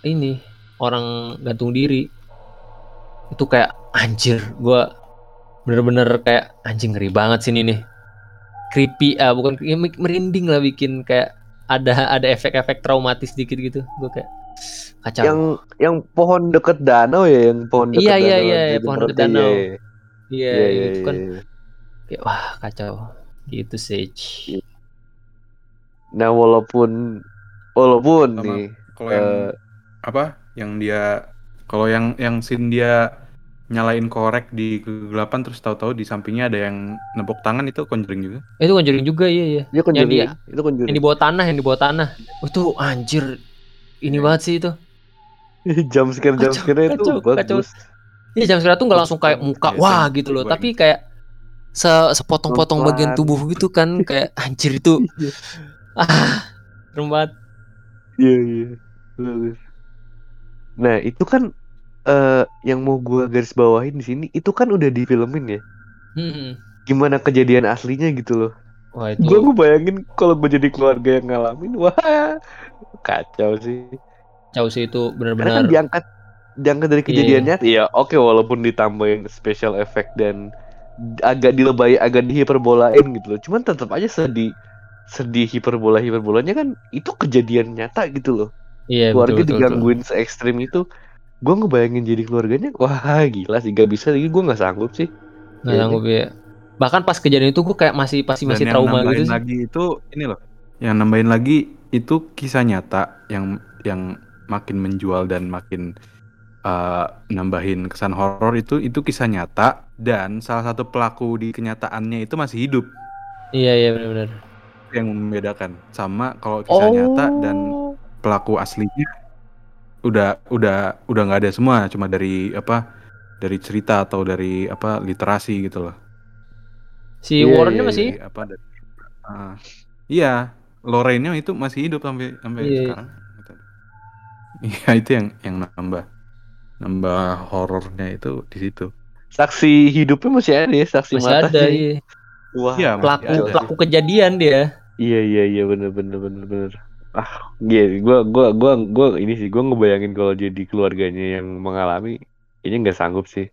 ini orang gantung diri. Itu kayak anjir gua bener-bener kayak anjing ngeri banget sih ini nih creepy ah bukan ya, merinding lah bikin kayak ada ada efek-efek traumatis dikit gitu gue kayak kacau Yang yang pohon deket danau ya, yang pohon deket Iya, iya, danau. iya, gitu, pohon berarti, deket danau. Iya, iya, iya, iya, itu kan iya. kayak wah kacau gitu sih Nah, walaupun walaupun Sama nih Kalau yang eh, apa? Yang dia kalau yang yang scene dia nyalain korek di kegelapan terus tahu-tahu di sampingnya ada yang nepuk tangan itu conjuring juga. itu Conjuring juga iya iya dia Conjuring, dia- itu Conjuring. yang di bawah tanah yang di bawah tanah oh, itu anjir ini banget sih itu jam scare jam scare itu kacau, kacau. bagus. Iya jam sekarang tuh nggak langsung kayak muka Iya, wah gitu loh, tapi kayak se sepotong-potong bagian tubuh gitu kan kayak anjir itu ah serem banget. Iya iya. Bagus. Nah itu kan eh yang mau gua garis bawahin di sini itu kan udah difilmin ya. Hmm. Gimana kejadian aslinya gitu loh. Wah itu Gua ngebayangin kalau gua jadi keluarga yang ngalamin, wah kacau sih. jauh sih itu Karena kan benar-benar diangkat diangkat dari Iya. kejadiannya, iya oke walaupun ditambahin special effect dan agak dilebay, agak dihiperbolain gitu loh. Cuman tetap aja sedih sedih hiperbola hiperbolanya kan itu kejadian nyata gitu loh. iya keluarga betul. digangguin se ekstrim itu gue ngebayangin jadi keluarganya wah gila sih gak bisa lagi gue nggak sanggup sih Nggak sanggup ya. Bahkan pas kejadian itu gue kayak masih pasti masih trauma gitu sih. lagi itu ini loh. Yang nambahin lagi itu kisah nyata yang yang makin menjual dan makin uh, nambahin kesan horor itu itu kisah nyata dan salah satu pelaku di kenyataannya itu masih hidup Iya iya benar-benar. yang membedakan sama kalau kisah nyata dan Oh. pelaku aslinya udah udah udah nggak ada semua cuma dari apa dari cerita atau dari apa literasi gitu loh Si Iya, Warrennya iya, masih Dari apa dari ah, iya Lorraine-nya itu masih hidup sampai sampai Iya. sekarang iya itu yang yang nambah nambah horornya itu di situ saksi hidupnya masih ada ya saksi masih mata ada iya. wah Iya, masih Pelaku ada sih. pelaku kejadian dia. iya iya iya bener bener bener bener ah iya gue gua gua gua ini sih gue ngebayangin kalau jadi keluarganya yang mengalami ini nggak sanggup sih.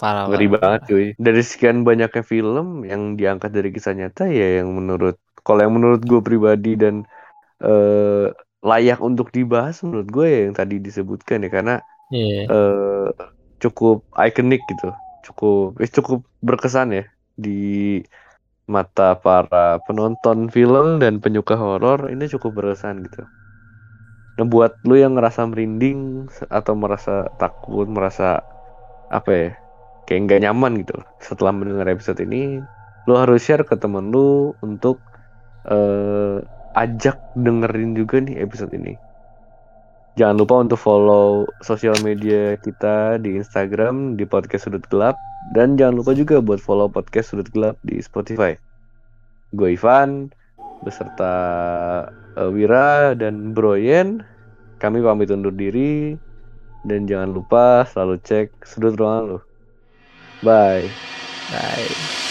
Parah ngeri banget. cuy. Dari sekian banyaknya film yang diangkat dari kisah nyata ya yang menurut kalau yang menurut gue pribadi dan eh, layak untuk dibahas menurut gue ya yang tadi disebutkan ya karena Iya. eh, cukup ikonik gitu. Cukup eh, cukup berkesan ya di mata para penonton film dan penyuka horor ini cukup berkesan gitu. Nah buat lu yang ngerasa merinding atau merasa takut merasa apa ya kayak nggak nyaman gitu setelah mendengar episode ini lu harus share ke temen lu untuk eh, ajak dengerin juga nih episode ini Jangan lupa untuk follow sosial media kita di Instagram di podcast sudut gelap dan jangan lupa juga buat follow podcast sudut gelap di Spotify. Gue Ivan beserta eh, Wira dan Broyen. Kami pamit undur diri dan jangan lupa selalu cek sudut ruangan lo. Bye. Bye.